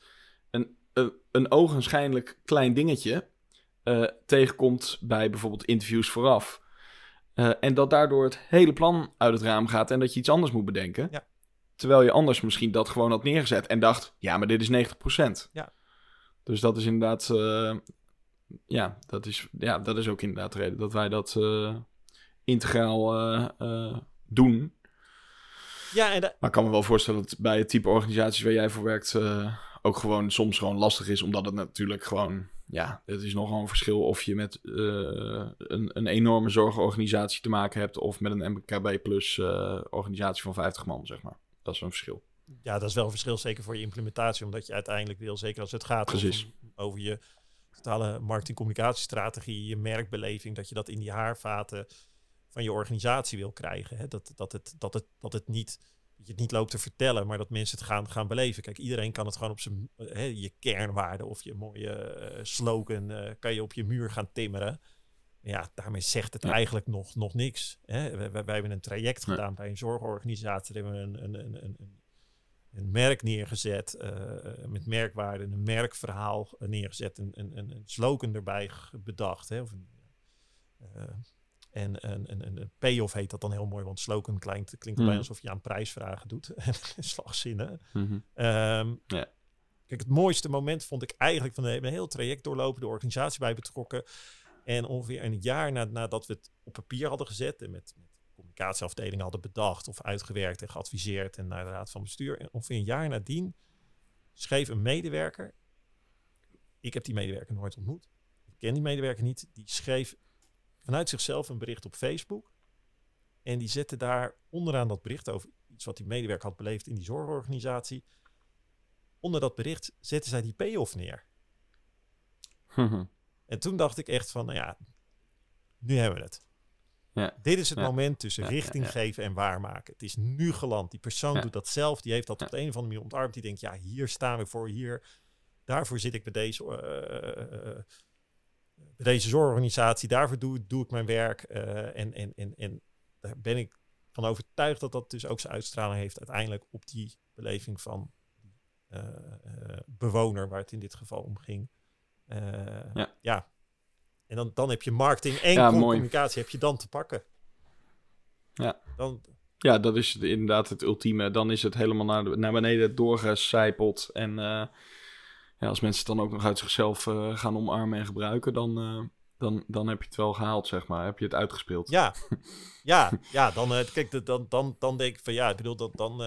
een, een, een ogenschijnlijk klein dingetje, eh, tegenkomt bij bijvoorbeeld interviews vooraf. Eh, en dat daardoor het hele plan uit het raam gaat en dat je iets anders moet bedenken. Ja. Terwijl je anders misschien dat gewoon had neergezet en dacht, ja, maar dit is 90%. Ja. Dus dat is inderdaad, eh, ja, dat is, ja, dat is ook inderdaad de reden dat wij dat eh, integraal eh, doen. Ja, en Maar ik kan me wel voorstellen dat bij het type organisaties waar jij voor werkt ook gewoon soms gewoon lastig is, omdat het natuurlijk gewoon, ja, het is nogal een verschil of je met een, een enorme zorgorganisatie te maken hebt of met een MKB plus organisatie van 50 man, zeg maar. Dat is een verschil. ja, dat is wel een verschil, zeker voor je implementatie. Omdat je uiteindelijk wil, zeker als het gaat over, over je totale marketing-communicatiestrategie, je merkbeleving, dat je dat in die haarvaten van je organisatie wil krijgen. Hè? Dat, dat, het, dat, het, dat het niet dat je het niet loopt te vertellen, maar dat mensen het gaan, gaan beleven. Kijk, iedereen kan het gewoon op zijn eh, hè, je kernwaarde of je mooie eh, slogan eh, kan je op je muur gaan timmeren. Ja, daarmee zegt het Ja. eigenlijk nog, nog niks. Hè? Wij, wij, wij hebben een traject gedaan bij een zorgorganisatie. Daar hebben we een, een, een, een, een, een merk neergezet eh, met merkwaarden, een merkverhaal neergezet, een, een, een, een slogan erbij bedacht. Hè? Of een, eh, en een, een, een, payoff heet dat dan heel mooi, want slogan klinkt, klinkt Mhm. bijna alsof je aan prijsvragen doet. <laughs> Slagzinnen. Mhm. Ehm, Ja. Kijk, het mooiste moment vond ik eigenlijk van een heel traject doorlopen, de organisatie bij betrokken. En ongeveer een jaar na, nadat we het op papier hadden gezet en met, met communicatieafdelingen hadden bedacht of uitgewerkt en geadviseerd en naar de raad van bestuur. En ongeveer een jaar nadien schreef een medewerker. Ik heb die medewerker nooit ontmoet. Ik ken die medewerker niet. Die schreef vanuit zichzelf een bericht op Facebook. En die zette daar onderaan dat bericht over iets wat die medewerker had beleefd in die zorgorganisatie. Onder dat bericht zette zij die payoff neer. En toen dacht ik echt van, nou ja, nu hebben we het. Ja. Dit is het Ja. moment tussen Ja, richting geven en waarmaken. Het is nu geland. Die persoon doet dat zelf. Die heeft dat op de een of andere manier ontarmd. Die denkt, ja, hier staan we voor. Hier, daarvoor zit ik bij deze, eh, bij deze zorgorganisatie. Daarvoor doe, doe ik mijn werk. en, en, en, en daar ben ik van overtuigd dat dat dus ook zijn uitstraling heeft uiteindelijk op die beleving van bewoner, waar het in dit geval om ging. Eh, Ja. ja. En dan, dan heb je marketing en Ja, communicatie heb je dan te pakken. Ja. Dan, Ja, dat is inderdaad het ultieme. Dan is het helemaal naar, de- naar beneden doorgecijpeld. En eh, ja, als mensen het dan ook nog uit zichzelf eh, gaan omarmen en gebruiken, dan, dan, dan heb je het wel gehaald, zeg maar. Heb je het uitgespeeld. ja, <laughs> ja, ja, dan, kijk, dan, dan, dan denk ik van ja, ik bedoel, dat, dan,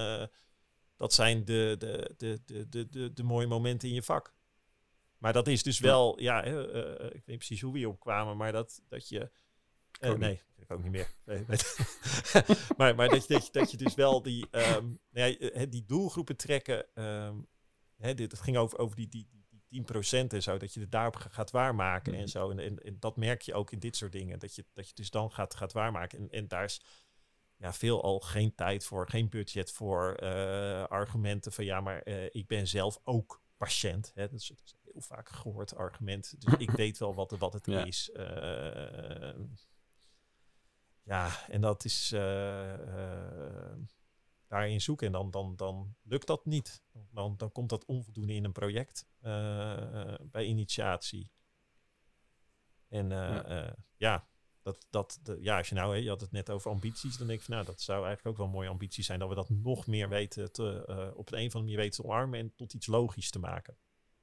dat zijn de, de, de, de, de, de, de mooie momenten in je vak. Maar dat is dus wel, ja, eh, eh, ik weet niet precies hoe we hierop kwamen, maar dat, dat je. eh, nee, ik ook niet meer. Nee, nee. <laughs> maar maar dat, je, dat, je, dat je dus wel die, ehm, nou ja, die doelgroepen trekken. ehm, hè, dit, het ging over, over die, die, die, die 10% en zo, dat je het daarop ga- gaat waarmaken en zo. En, en, en dat merk je ook in dit soort dingen, dat je, dat je dus dan gaat, gaat waarmaken. En, en daar is ja, veel al geen tijd voor, geen budget voor, eh, argumenten van ja, maar ik ben zelf ook patiënt. Hè? Dat, is, dat is een heel vaak gehoord argument. Dus ik weet wel wat, wat het <laughs> Ja. is. Eh, ja, en dat is eh, daarin zoeken. En dan, dan, dan lukt dat niet. Dan, dan komt dat onvoldoende in een project bij initiatie. En Ja. ja, dat, dat, de, ja, als je nou, hè, je had het net over ambities, dan denk ik van nou, dat zou eigenlijk ook wel een mooie ambitie zijn, dat we dat nog meer weten te, op een of andere manier weten te omarmen en tot iets logisch te maken.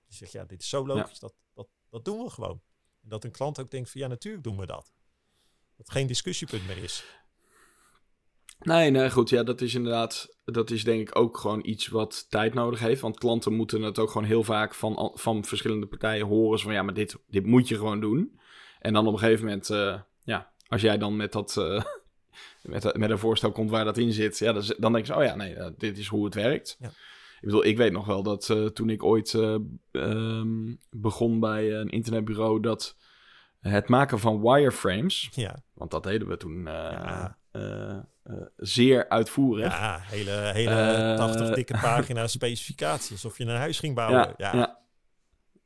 Je zegt, ja, dit is zo logisch, dat, dat, dat doen we gewoon. En dat een klant ook denkt van ja, natuurlijk doen we dat. Dat geen discussiepunt meer is. Nee, nee, goed. Ja, dat is inderdaad, dat is denk ik ook gewoon iets wat tijd nodig heeft. Want klanten moeten het ook gewoon heel vaak van, van verschillende partijen horen. Zo van, ja, maar dit, dit moet je gewoon doen. En dan op een gegeven moment, eh, ja, als jij dan met dat, eh, <laughs> met, met een voorstel komt waar dat in zit. Ja, dan, dan denk je, oh ja, nee, eh, dit is hoe het werkt. Ja. Ik bedoel, ik weet nog wel dat eh, toen ik ooit eh, ehm, begon bij een internetbureau, dat het maken van wireframes, Ja, want dat deden we toen eh, Ja. eh, eh, zeer uitvoerig. ja hele, hele Eh, 80 dikke pagina specificaties, alsof je een huis ging bouwen. ja, Ja,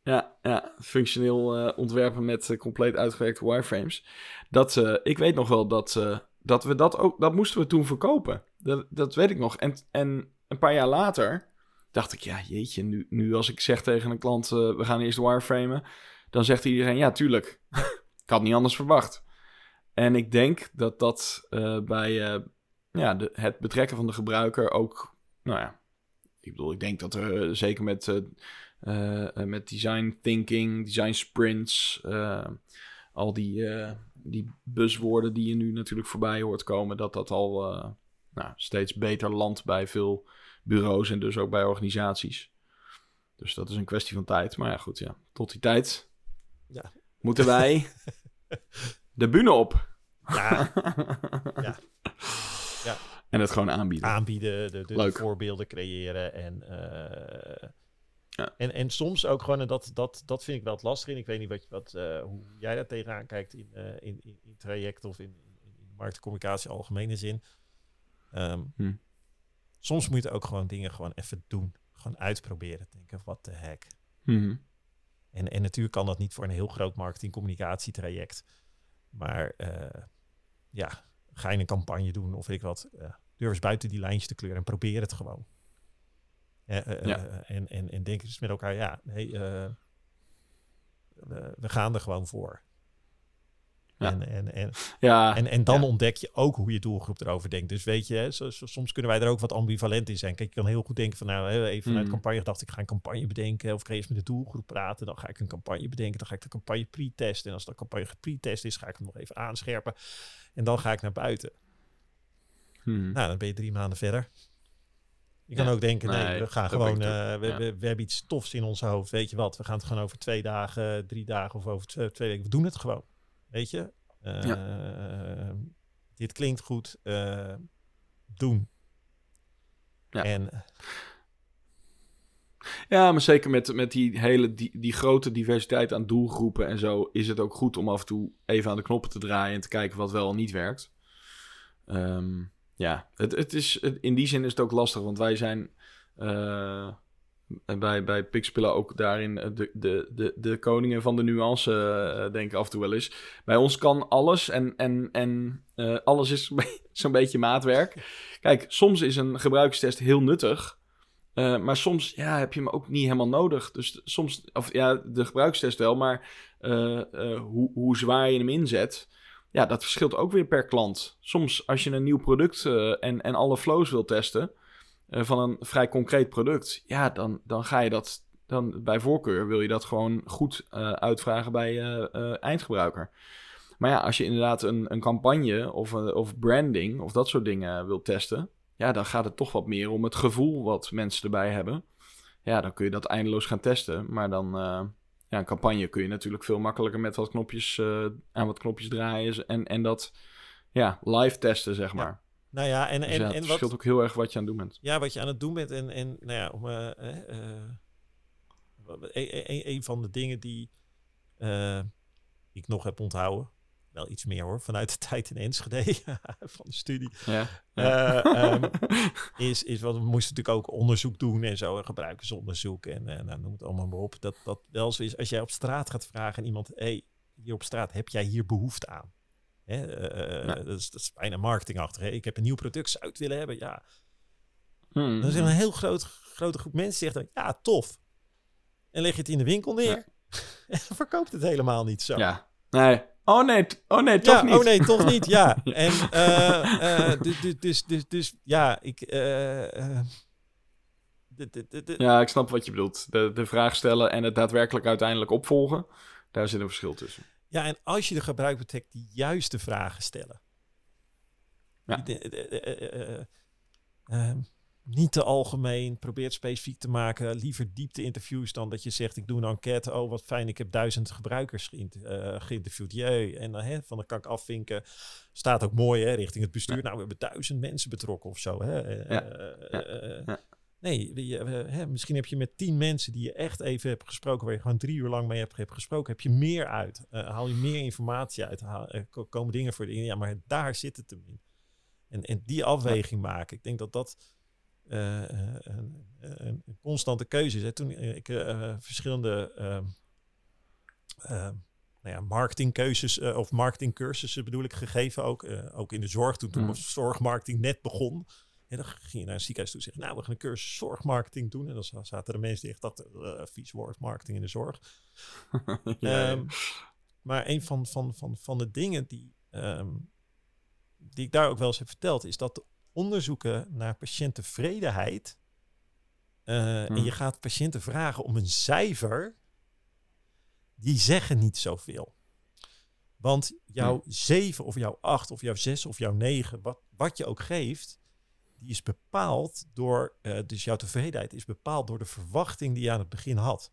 ja. ja, functioneel eh, ontwerpen met eh, compleet uitgewerkte wireframes. Dat, eh, ik weet nog wel dat, eh, dat we dat ook, dat moesten we toen verkopen. Dat, dat weet ik nog. En, en een paar jaar later dacht ik, ja, jeetje, nu, nu als ik zeg tegen een klant, eh, we gaan eerst wireframen, dan zegt iedereen, ja, tuurlijk. <laughs> ik had niet anders verwacht. En ik denk dat dat eh, bij eh, ja, de, het betrekken van de gebruiker ook, nou ja, ik bedoel, ik denk dat er zeker met, met design thinking, design sprints, al die, die buzzwoorden die je nu natuurlijk voorbij hoort komen, dat dat al nou, steeds beter landt bij veel bureaus en dus ook bij organisaties. Dus dat is een kwestie van tijd. Maar ja, goed, ja. Tot die tijd Ja. moeten wij <laughs> de bühne op. Ja, <laughs> Ja. Ja. En het gewoon aanbieden. aanbieden, de, de voorbeelden creëren en, eh, Ja. en, en soms ook gewoon, en dat, dat, dat vind ik wel het lastig. Ik weet niet wat, wat, eh, hoe jij daar tegenaan kijkt in, eh, in, in, in traject of in, in, in marktcommunicatie algemene zin. Ehm, Hm. Soms moet je ook gewoon dingen gewoon even doen. Gewoon uitproberen. Denken, wat de heck. Mhm. En, en natuurlijk kan dat niet voor een heel groot marketing-communicatietraject. Maar eh, ja, ga je een campagne doen of weet ik wat. eh, durf eens buiten die lijntjes te kleuren en probeer het gewoon. Eh, Ja. en, en, en denk eens met elkaar, ja, nee, we, we gaan er gewoon voor. Ja. En, en, en, Ja, en, en dan ja. ontdek je ook hoe je doelgroep erover denkt. Dus weet je, soms kunnen wij er ook wat ambivalent in zijn. Kijk, je kan heel goed denken van, nou, even vanuit Mhm. campagne gedacht, ik ga een campagne bedenken. Of ik ga eerst met de doelgroep praten. Dan ga ik een campagne bedenken. Dan ga ik de campagne pre-testen. En als de campagne gepretest is, ga ik hem nog even aanscherpen. En dan ga ik naar buiten. Mhm. Nou, dan ben je drie maanden verder. Je kan Ja. ook denken, nee, Nee, we gaan gewoon, eh, we, Ja. we, we hebben iets tofs in ons hoofd. Weet je wat, we gaan het gewoon over twee dagen, drie dagen of over twee, twee weken. We doen het gewoon. Weet je? Eh, Dit klinkt goed. eh, doen. Ja. En Ja, maar zeker met, met die hele die, die grote diversiteit aan doelgroepen en zo, is het ook goed om af en toe even aan de knoppen te draaien en te kijken wat wel en niet werkt. Ehm, ja, het, het is, het- in die zin is het ook lastig, want wij zijn eh, bij, bij Pixpillen ook daarin eh, de, de, de, de koningen van de nuance, eh, denk ik af en toe wel eens. Bij ons kan alles en, en, en eh, alles is <laughs> zo'n beetje maatwerk. Kijk, soms is een gebruikerstest heel nuttig. Uh, maar soms ja, heb je hem ook niet helemaal nodig. Dus soms, of ja, de gebruikstest wel, maar hoe, hoe zwaar je hem inzet, ja, dat verschilt ook weer per klant. Soms als je een nieuw product en, en alle flows wil testen van een vrij concreet product, ja, dan, dan ga je dat, dan bij voorkeur wil je dat gewoon goed uh, uitvragen bij uh, eindgebruiker. Maar ja, als je inderdaad een, een campagne of, of branding of dat soort dingen wil testen, ja, dan gaat het toch wat meer om het gevoel wat mensen erbij hebben. Ja, dan kun je dat eindeloos gaan testen. Maar dan, ja, een campagne kun je natuurlijk veel makkelijker met wat knopjes, aan wat knopjes draaien en, en dat, ja, live testen, zeg maar. Ja. Nou ja, en, en, dus ja, het en verschilt wat, ook heel erg wat je aan het doen bent. Ja, wat je aan het doen bent. En, en nou ja, om, uh, een, een van de dingen die eh, ik nog heb onthouden, wel iets meer hoor, vanuit de <laughs> tijd in Enschede <laughs> van de studie. Ja. ja. Uh, um, <laughs> is, is wat we moesten natuurlijk ook onderzoek doen en zo, en gebruikersonderzoek en, en nou, noem het allemaal maar op. Dat, dat wel zo is, als jij op straat gaat vragen aan iemand, hey, hier op straat, heb jij hier behoefte aan? Hè, uh, ja. dat, is, dat is bijna marketingachtig. Hè? Ik heb een nieuw product, zou het willen hebben, ja. Hmm. Dan is er een heel groot, grote groep mensen die zegt, ja, tof. En leg je het in de winkel neer. Ja. <laughs> en verkoopt het helemaal niet zo. Ja, nee. Oh nee, oh nee, toch ja, niet. Oh nee, toch niet, ja. <laughs> En uh, uh, dus, dus, dus, dus, dus, ja, ik... De, de, de, ja, ik snap wat je bedoelt. De, de vraag stellen en het daadwerkelijk uiteindelijk opvolgen. Daar zit een verschil tussen. Ja, en als je de gebruiker betrekt, die juiste vragen stellen. Ja. uh, niet te algemeen, probeer het specifiek te maken. Liever diepte-interviews dan dat je zegt: Ik doe een enquête. Oh, wat fijn, ik heb duizend gebruikers geïnter uh, geïnterviewd. Jee. En dan, hè, van dan kan ik afvinken. Staat ook mooi hè, richting het bestuur. Ja. Nou, we hebben duizend mensen betrokken of zo. Hè. Ja. Uh, ja. Nee, je, hè, misschien heb je met tien mensen die je echt even hebt gesproken, waar je gewoon drie uur lang mee hebt, hebt gesproken, heb je meer uit. Uh, haal je meer informatie uit. Haal, er komen dingen voor de Ja, maar daar zit het hem in. En, en die afweging maken. Ik denk dat dat uh, een, een, een, constante keuze is. Hè. Toen ik verschillende nou ja, marketingkeuzes of marketingcursussen bedoel ik gegeven, ook, ook in de zorg, toen, toen mm. zorgmarketing net begon. En dan ging je naar een ziekenhuis toe en zeggen, nou, we gaan een cursus zorgmarketing doen. En dan zaten er mensen die echt dachten, uh, vies woord, marketing in de zorg. <laughs> ja, um, maar een van, van, van, van de dingen die, um, die ik daar ook wel eens heb verteld, is dat de onderzoeken naar patiënttevredenheid, uh, hmm. en je gaat patiënten vragen om een cijfer, die zeggen niet zoveel. Want jouw hmm. 7 of jouw 8 of jouw 6 of jouw 9, wat, wat je ook geeft, die is bepaald door, uh, dus jouw tevredenheid is bepaald door de verwachting die je aan het begin had.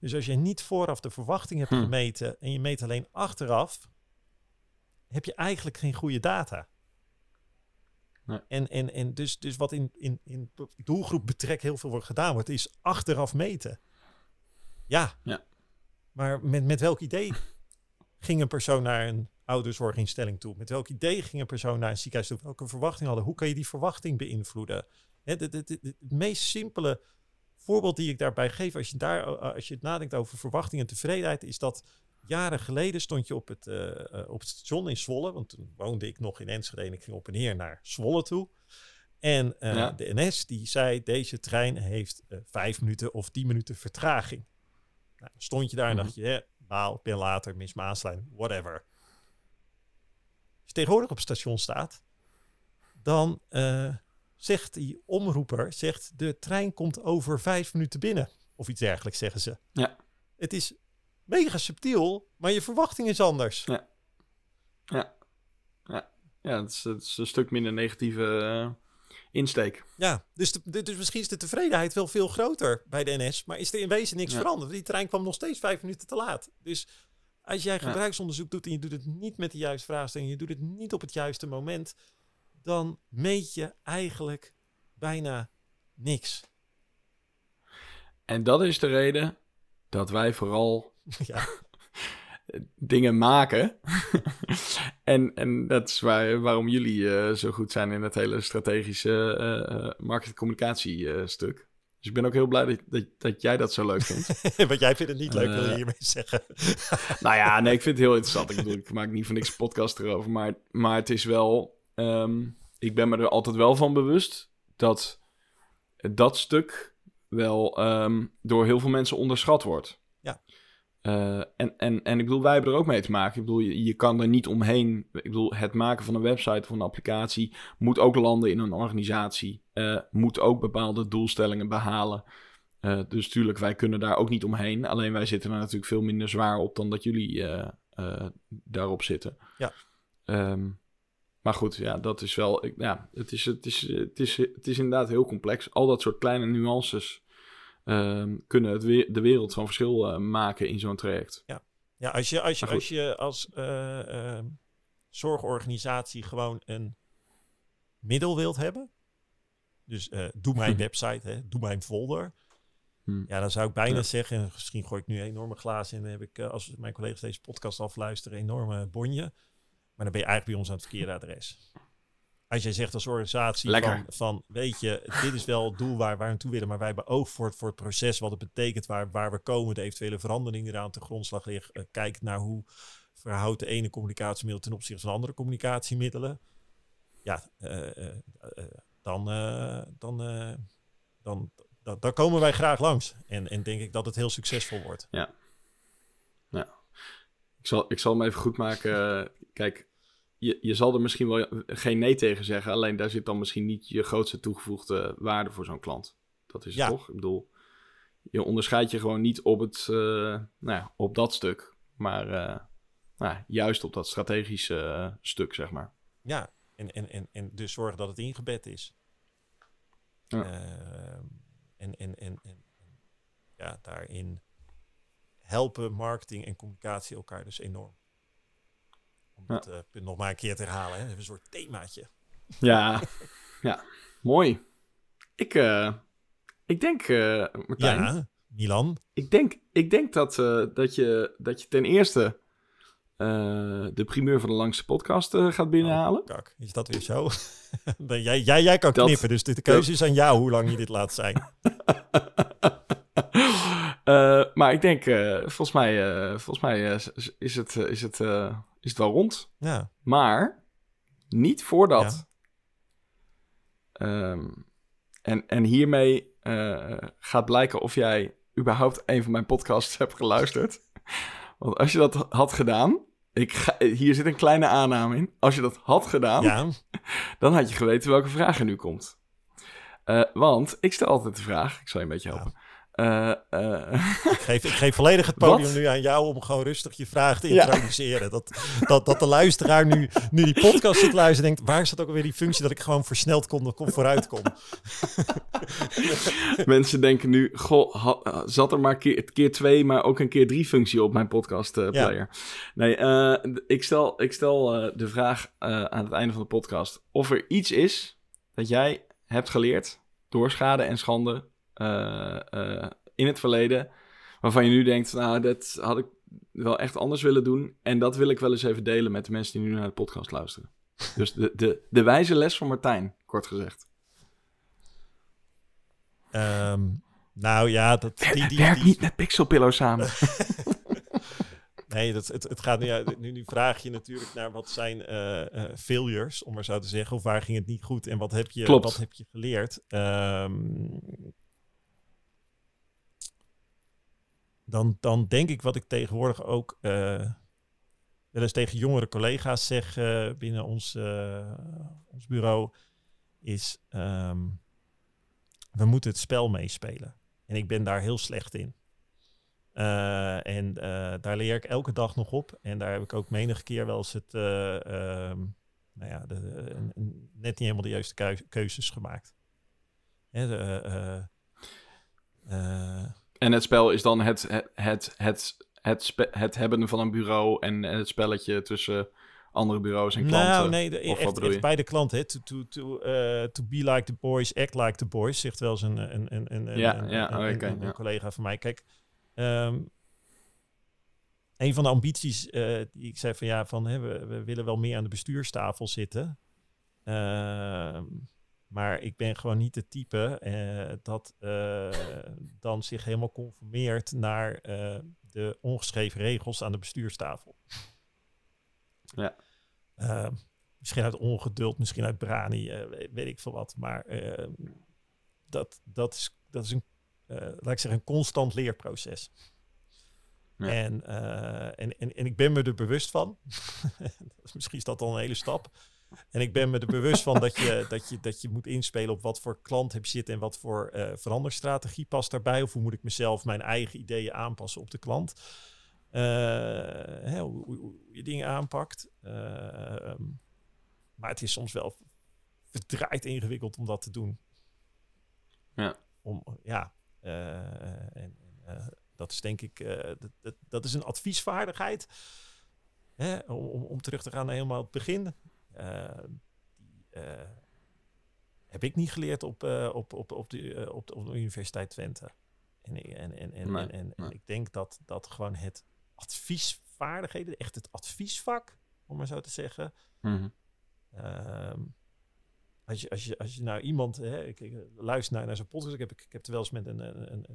Dus als je niet vooraf de verwachting hebt Hmm. gemeten en je meet alleen achteraf, heb je eigenlijk geen goede data. Nee. En, en, en dus, dus wat in, in, in doelgroep betrek heel veel wordt gedaan wordt, is achteraf meten. Ja, Ja. maar met, met welk idee ging een persoon naar een ouderzorginstelling toe? Met welk idee ging een persoon naar een ziekenhuis toe? Welke verwachting hadden? Hoe kan je die verwachting beïnvloeden? Het, meest simpele voorbeeld die ik daarbij geef, als je, daar, als je het nadenkt over verwachting en tevredenheid, is dat jaren geleden stond je op het, uh, op het station in Zwolle, want toen woonde ik nog in Enschede en ik ging op en neer naar Zwolle toe. En uh, Ja. de NS die zei, deze trein heeft uh, vijf minuten of tien minuten vertraging. Nou, stond je daar en Mhm. dacht je, ik ben later, mis mijn aansluiting, whatever. Als je tegenwoordig op het station staat, dan eh, zegt die omroeper, zegt de trein komt over vijf minuten binnen. Of iets dergelijks zeggen ze. Ja. Het is mega subtiel, maar je verwachting is anders. Ja. Ja, ja het, is, het is een stuk minder negatieve eh, insteek. Ja, dus, de, dus misschien is de tevredenheid wel veel groter bij de NS, maar is er in wezen niks Ja. veranderd. Die trein kwam nog steeds vijf minuten te laat. Dus als jij Ja. gebruiksonderzoek doet en je doet het niet met de juiste vraagstelling, je doet het niet op het juiste moment, dan meet je eigenlijk bijna niks. En dat is de reden dat wij vooral <laughs> ja, <laughs> dingen maken. <laughs> en, en dat is waar, waarom jullie eh, zo goed zijn in het hele strategische eh marketing-communicatie eh, stuk. Dus ik ben ook heel blij dat, dat, dat jij dat zo leuk vindt. <laughs> want jij vindt het niet leuk, wil je Eh. hiermee zeggen. <laughs> nou ja, nee, ik vind het heel interessant. Ik bedoel, ik maak niet voor niks een podcast erover. Maar, maar het is wel... ehm, ik ben me er altijd wel van bewust dat dat stuk wel ehm, door heel veel mensen onderschat wordt. Eh, en, en, en ik bedoel, wij hebben er ook mee te maken. Ik bedoel, je, je kan er niet omheen. Ik bedoel, het maken van een website of een applicatie moet ook landen in een organisatie. eh, moet ook bepaalde doelstellingen behalen. Eh, dus tuurlijk, wij kunnen daar ook niet omheen. Alleen wij zitten er natuurlijk veel minder zwaar op dan dat jullie daarop zitten. Ja. Ehm, maar goed, ja, dat is wel. ik- Ja, het is, het, is, het, is, het is inderdaad heel complex. Al dat soort kleine nuances ehm, kunnen het de wereld van verschil eh, maken in zo'n traject. Ja, als je als, je, als, je als eh, ehm, zorgorganisatie gewoon een middel wilt hebben. Dus eh, doe mijn website, hè, doe mijn folder. Hm. Ja, dan zou ik bijna Ja. zeggen, en misschien gooi ik nu enorme glazen in, dan heb ik, als mijn collega's deze podcast afluisteren, een enorme bonje. Maar dan ben je eigenlijk bij ons aan het verkeerde adres. Als jij zegt als organisatie van, van, weet je, dit is wel het doel waar, waar we naartoe willen, maar wij hebben oog voor het, voor het proces, wat het betekent, waar, waar we komen, de eventuele veranderingen die eraan te grondslag liggen. Eh, kijk naar hoe verhoudt de ene communicatiemiddel ten opzichte van andere communicatiemiddelen. Ja, eh, eh, dan, dan, dan, dan, dan komen wij graag langs. En, en denk ik dat het heel succesvol wordt. Ik zal, ik zal hem even goed maken. <laughs> Kijk, je, je zal er misschien wel geen nee tegen zeggen. Alleen daar zit dan misschien niet je grootste toegevoegde waarde voor zo'n klant. Dat is het Ja. toch? Ik bedoel, je onderscheidt je gewoon niet op, het, eh, nou ja, op dat stuk. Maar eh, nou, juist op dat strategische eh, stuk, zeg maar. Ja, en, en, en, en dus zorgen dat het ingebed is. Ja. Ehm, en, en, en en ja, daarin helpen marketing en communicatie elkaar dus enorm. Om het eh, punt nog maar een keer te herhalen. Hè. Hebben een soort themaatje. Ja, ja. mooi. Ik, eh, ik denk, eh, Martijn, Ja, Milan. Ik denk, ik denk dat, dat, je, dat je ten eerste de primeur van de langste podcast gaat binnenhalen. Kak, is dat weer zo? <laughs> Jij, jij, jij kan Dat- knippen, dus de, de keuze is aan jou hoe lang je dit laat zijn. <laughs> Eh, maar ik denk, eh, volgens mij, eh, volgens mij is, het, is, het, is het wel rond. Ja, Maar niet voordat. Ehm, en, en hiermee gaat blijken of jij überhaupt een van mijn podcasts <laughs> hebt geluisterd. Want als je dat had gedaan. Ik ga, hier zit een kleine aanname in. Als je dat had gedaan, ja. <laughs> dan had je geweten welke vraag er nu komt. Want ik stel altijd de vraag, ik zal je een beetje helpen. Eh, eh, <laughs> Ik geef, ik geef volledig het podium Wat? nu aan jou om gewoon rustig je vraag te Ja. introduceren. Dat, dat, dat de luisteraar nu, nu die podcast zit luisteren denkt, waar is dat ook alweer die functie dat ik gewoon versneld kon, kon vooruit kom? <laughs> mensen denken nu, goh, ha- zat er maar keer, keer twee, maar ook een keer drie functie op mijn podcast eh, Ja. player. Nee, eh, ik stel, ik stel eh, de vraag eh, aan het einde van de podcast of er iets is dat jij hebt geleerd door schade en schande in het verleden, waarvan je nu denkt, nou, dat had ik wel echt anders willen doen. En dat wil ik wel eens even delen met de mensen die nu naar de podcast luisteren. <laughs> Dus de, de, de wijze les van Martijn, kort gezegd. Ehm, nou ja, dat, die, die, die- niet met Pixelpillow samen. <laughs> Nee, dat, het, het gaat nu, nu, nu vraag je natuurlijk naar wat zijn eh, eh, failures, om maar zo te zeggen. Of waar ging het niet goed en wat heb je, Klopt. wat heb je geleerd? Ehm, dan, dan denk ik wat ik tegenwoordig ook eh, wel eens tegen jongere collega's zeg eh, binnen ons, eh, ons bureau, is ehm, we moeten het spel meespelen. En ik ben daar heel slecht in. En daar leer ik elke dag nog op. En daar heb ik ook menige keer wel eens het, eh, ehm, nou ja, de, net niet helemaal de juiste keu- keuzes gemaakt. Hè, En het spel is dan het, het, het, het, het, het hebben van een bureau en het spelletje tussen andere bureaus en klanten. Nou, nee, de, Of echt, bij de klant. Hè. To, to, to, eh, to be like the boys, act like the boys, zegt wel eens een, een, een, Ja, een- ja, een- een- oké, een ja. collega van mij. Kijk, ehm, een van de ambities eh, die ik zei van ja, van, hè, we, we willen wel meer aan de bestuurstafel zitten. Ehm, maar ik ben gewoon niet het type eh, dat eh, dan zich helemaal conformeert naar eh, de ongeschreven regels aan de bestuurstafel. Ja. Eh, misschien uit ongeduld, misschien uit brani, weet, ik veel wat. Maar eh, dat, dat, is, dat is een, laat ik zeggen, een constant leerproces. Ja. En, en, en, en ik ben me er bewust van. <laughs> misschien is dat al een hele stap. En ik ben me er bewust van dat je, dat, je, dat je moet inspelen op wat voor klant heb je zitten en wat voor eh veranderstrategie past daarbij. Of hoe moet ik mezelf mijn eigen ideeën aanpassen op de klant. Eh, hè, hoe, hoe- hoe je dingen aanpakt. Eh, ehm, maar het is soms wel verdraaid ingewikkeld om dat te doen. Ja. Om, ja. en, dat is denk ik, dat, dat, dat is een adviesvaardigheid. Hè, om, om, om terug te gaan naar helemaal het begin. Eh, die eh, heb ik niet geleerd op, eh, op, op, op, de, op, de, op de Universiteit Twente. En, en, en, en, Nee, en, ik denk dat, dat gewoon het adviesvaardigheden, echt het adviesvak, om maar zo te zeggen. Mhm. Ehm, als, je, als, je, als je nou iemand, hè, ik, ik luister naar, naar zo'n podcast, ik heb, ik heb er wel eens met een, een, een,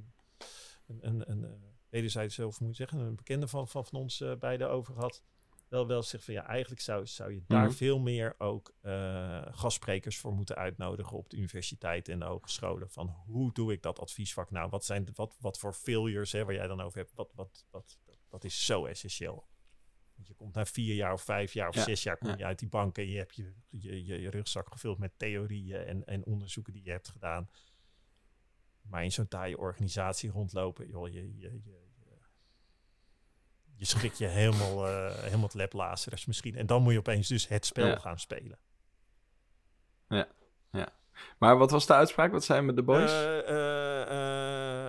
een, een, een, een wederzijds, of moet je zeggen, een bekende van, van, van ons eh, beiden over gehad. Wel wel zegt van ja, eigenlijk zou, zou je daar Mhm. veel meer ook eh, gastsprekers voor moeten uitnodigen op de universiteit en de hogescholen. Van hoe doe ik dat adviesvak nou? Wat zijn de, wat, wat voor failures hè, waar jij dan over hebt? Wat, wat, wat, dat is zo essentieel. Want je komt na vier jaar of vijf jaar of Ja, zes jaar kom ja. je uit die bank en je hebt je, je, je, je rugzak gevuld met theorieën en, en onderzoeken die je hebt gedaan. Maar in zo'n taaie organisatie rondlopen, joh, je, je, je, je, schrik je helemaal, eh helemaal het leplazers misschien. En dan moet je opeens dus het spel Ja. gaan spelen. Maar wat was de uitspraak? Wat zijn met de boys? Eh,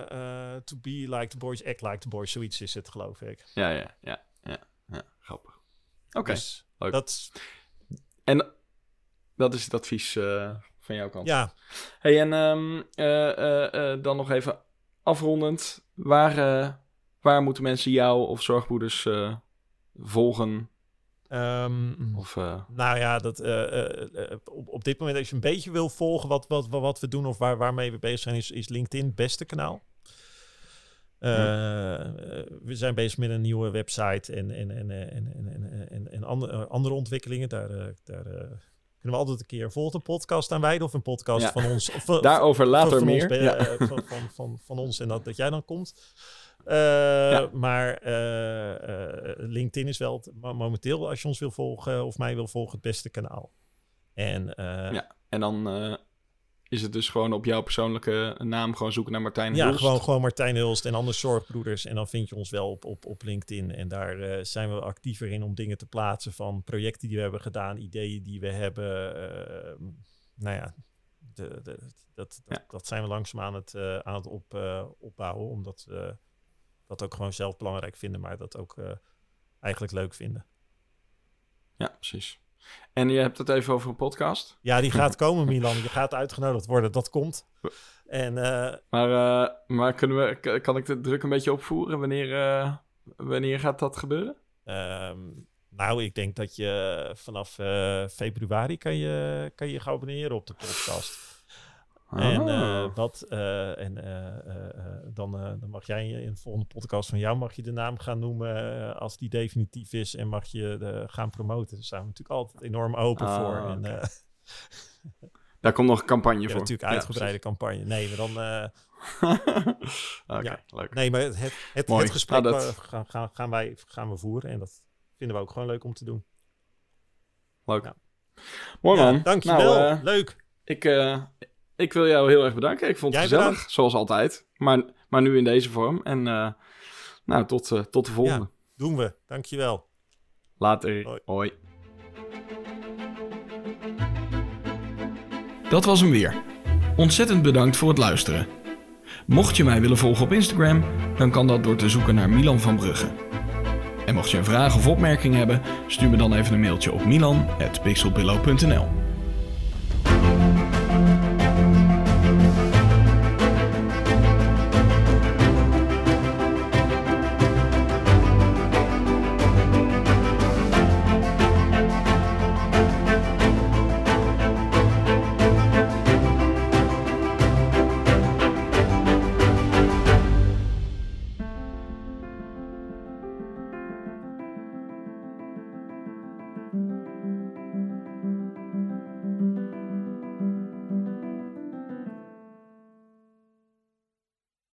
eh, to be like the boys, act like the boys. Zoiets is het, geloof ik. ja, ja, ja, ja, ja. Grappig. Oké. Dus dat, En dat is het advies van jouw kant. ja, Hey, en ehm, eh, eh, eh, dan nog even afrondend. Waar, Waar moeten mensen jou of zorgbroeders eh, volgen? Ehm, of. Eh, nou ja, dat, eh, op, op, dit moment, als je een beetje wil volgen wat, wat, wat we doen of waar, waarmee we bezig zijn, is, is LinkedIn het beste kanaal. We zijn bezig met een nieuwe website en, en, en, en, en, en, en andere, andere ontwikkelingen. Daar, daar kunnen we altijd een keer volgen een podcast aan wijden of een podcast van ons. <laughs> Of, Daarover later van meer. Ons, van, van, van, van, ons en dat, dat jij dan komt. Eh, Ja. Maar eh, eh, LinkedIn is wel het- momenteel, als je ons wil volgen of mij wil volgen, het beste kanaal. En Ja. En dan is het dus gewoon op jouw persoonlijke naam gewoon zoeken naar Martijn ja, Hulst. gewoon, gewoon Martijn Hulst en anders Zorgbroeders. En dan vind je ons wel op, op, op LinkedIn. En daar zijn we actiever in om dingen te plaatsen van projecten die we hebben gedaan, ideeën die we hebben. eh, nou ja, de, de, dat, dat, Ja. dat zijn we langzaam aan het, aan het op, opbouwen. Omdat we dat ook gewoon zelf belangrijk vinden, maar dat ook eh, eigenlijk leuk vinden. Ja, precies. En je hebt het even over een podcast. Ja, die gaat <laughs> komen, Milan. Je gaat uitgenodigd worden. Dat komt. En eh, Maar, eh, maar kunnen we, kan ik de druk een beetje opvoeren? Wanneer, wanneer gaat dat gebeuren? Ehm, nou, ik denk dat je vanaf februari kan je, kan je gaan abonneren op de podcast. En, eh, wat, eh, en eh, dan, dan mag jij in de volgende podcast van jou mag je de naam gaan noemen als die definitief is en mag je de, gaan promoten. Daar staan we natuurlijk altijd enorm open Ah, voor. En, <laughs> Daar komt nog een campagne <laughs> ja, voor. natuurlijk uitgebreide campagne. Nee, maar dan, eh. <laughs> Oké, Ja. leuk. nee, maar het, het, het, gesprek dat- eh, gaan, gaan, gaan, wij, gaan we voeren en dat vinden we ook gewoon leuk om te doen. Leuk. Mooi man. dankjewel. Nou, leuk. ik, eh, ik wil jou heel erg bedanken. Ik vond het Jij gezellig, bedankt. zoals altijd. Maar, maar nu in deze vorm. En eh, nou, tot, eh, tot de volgende. Doen we. Dankjewel. Later. Hoi. Hoi. Dat was hem weer. Ontzettend bedankt voor het luisteren. Mocht je mij willen volgen op Instagram, dan kan dat door te zoeken naar Milan van Brugge. En mocht je een vraag of opmerking hebben, stuur me dan even een mailtje op milan.pixelpillow.nl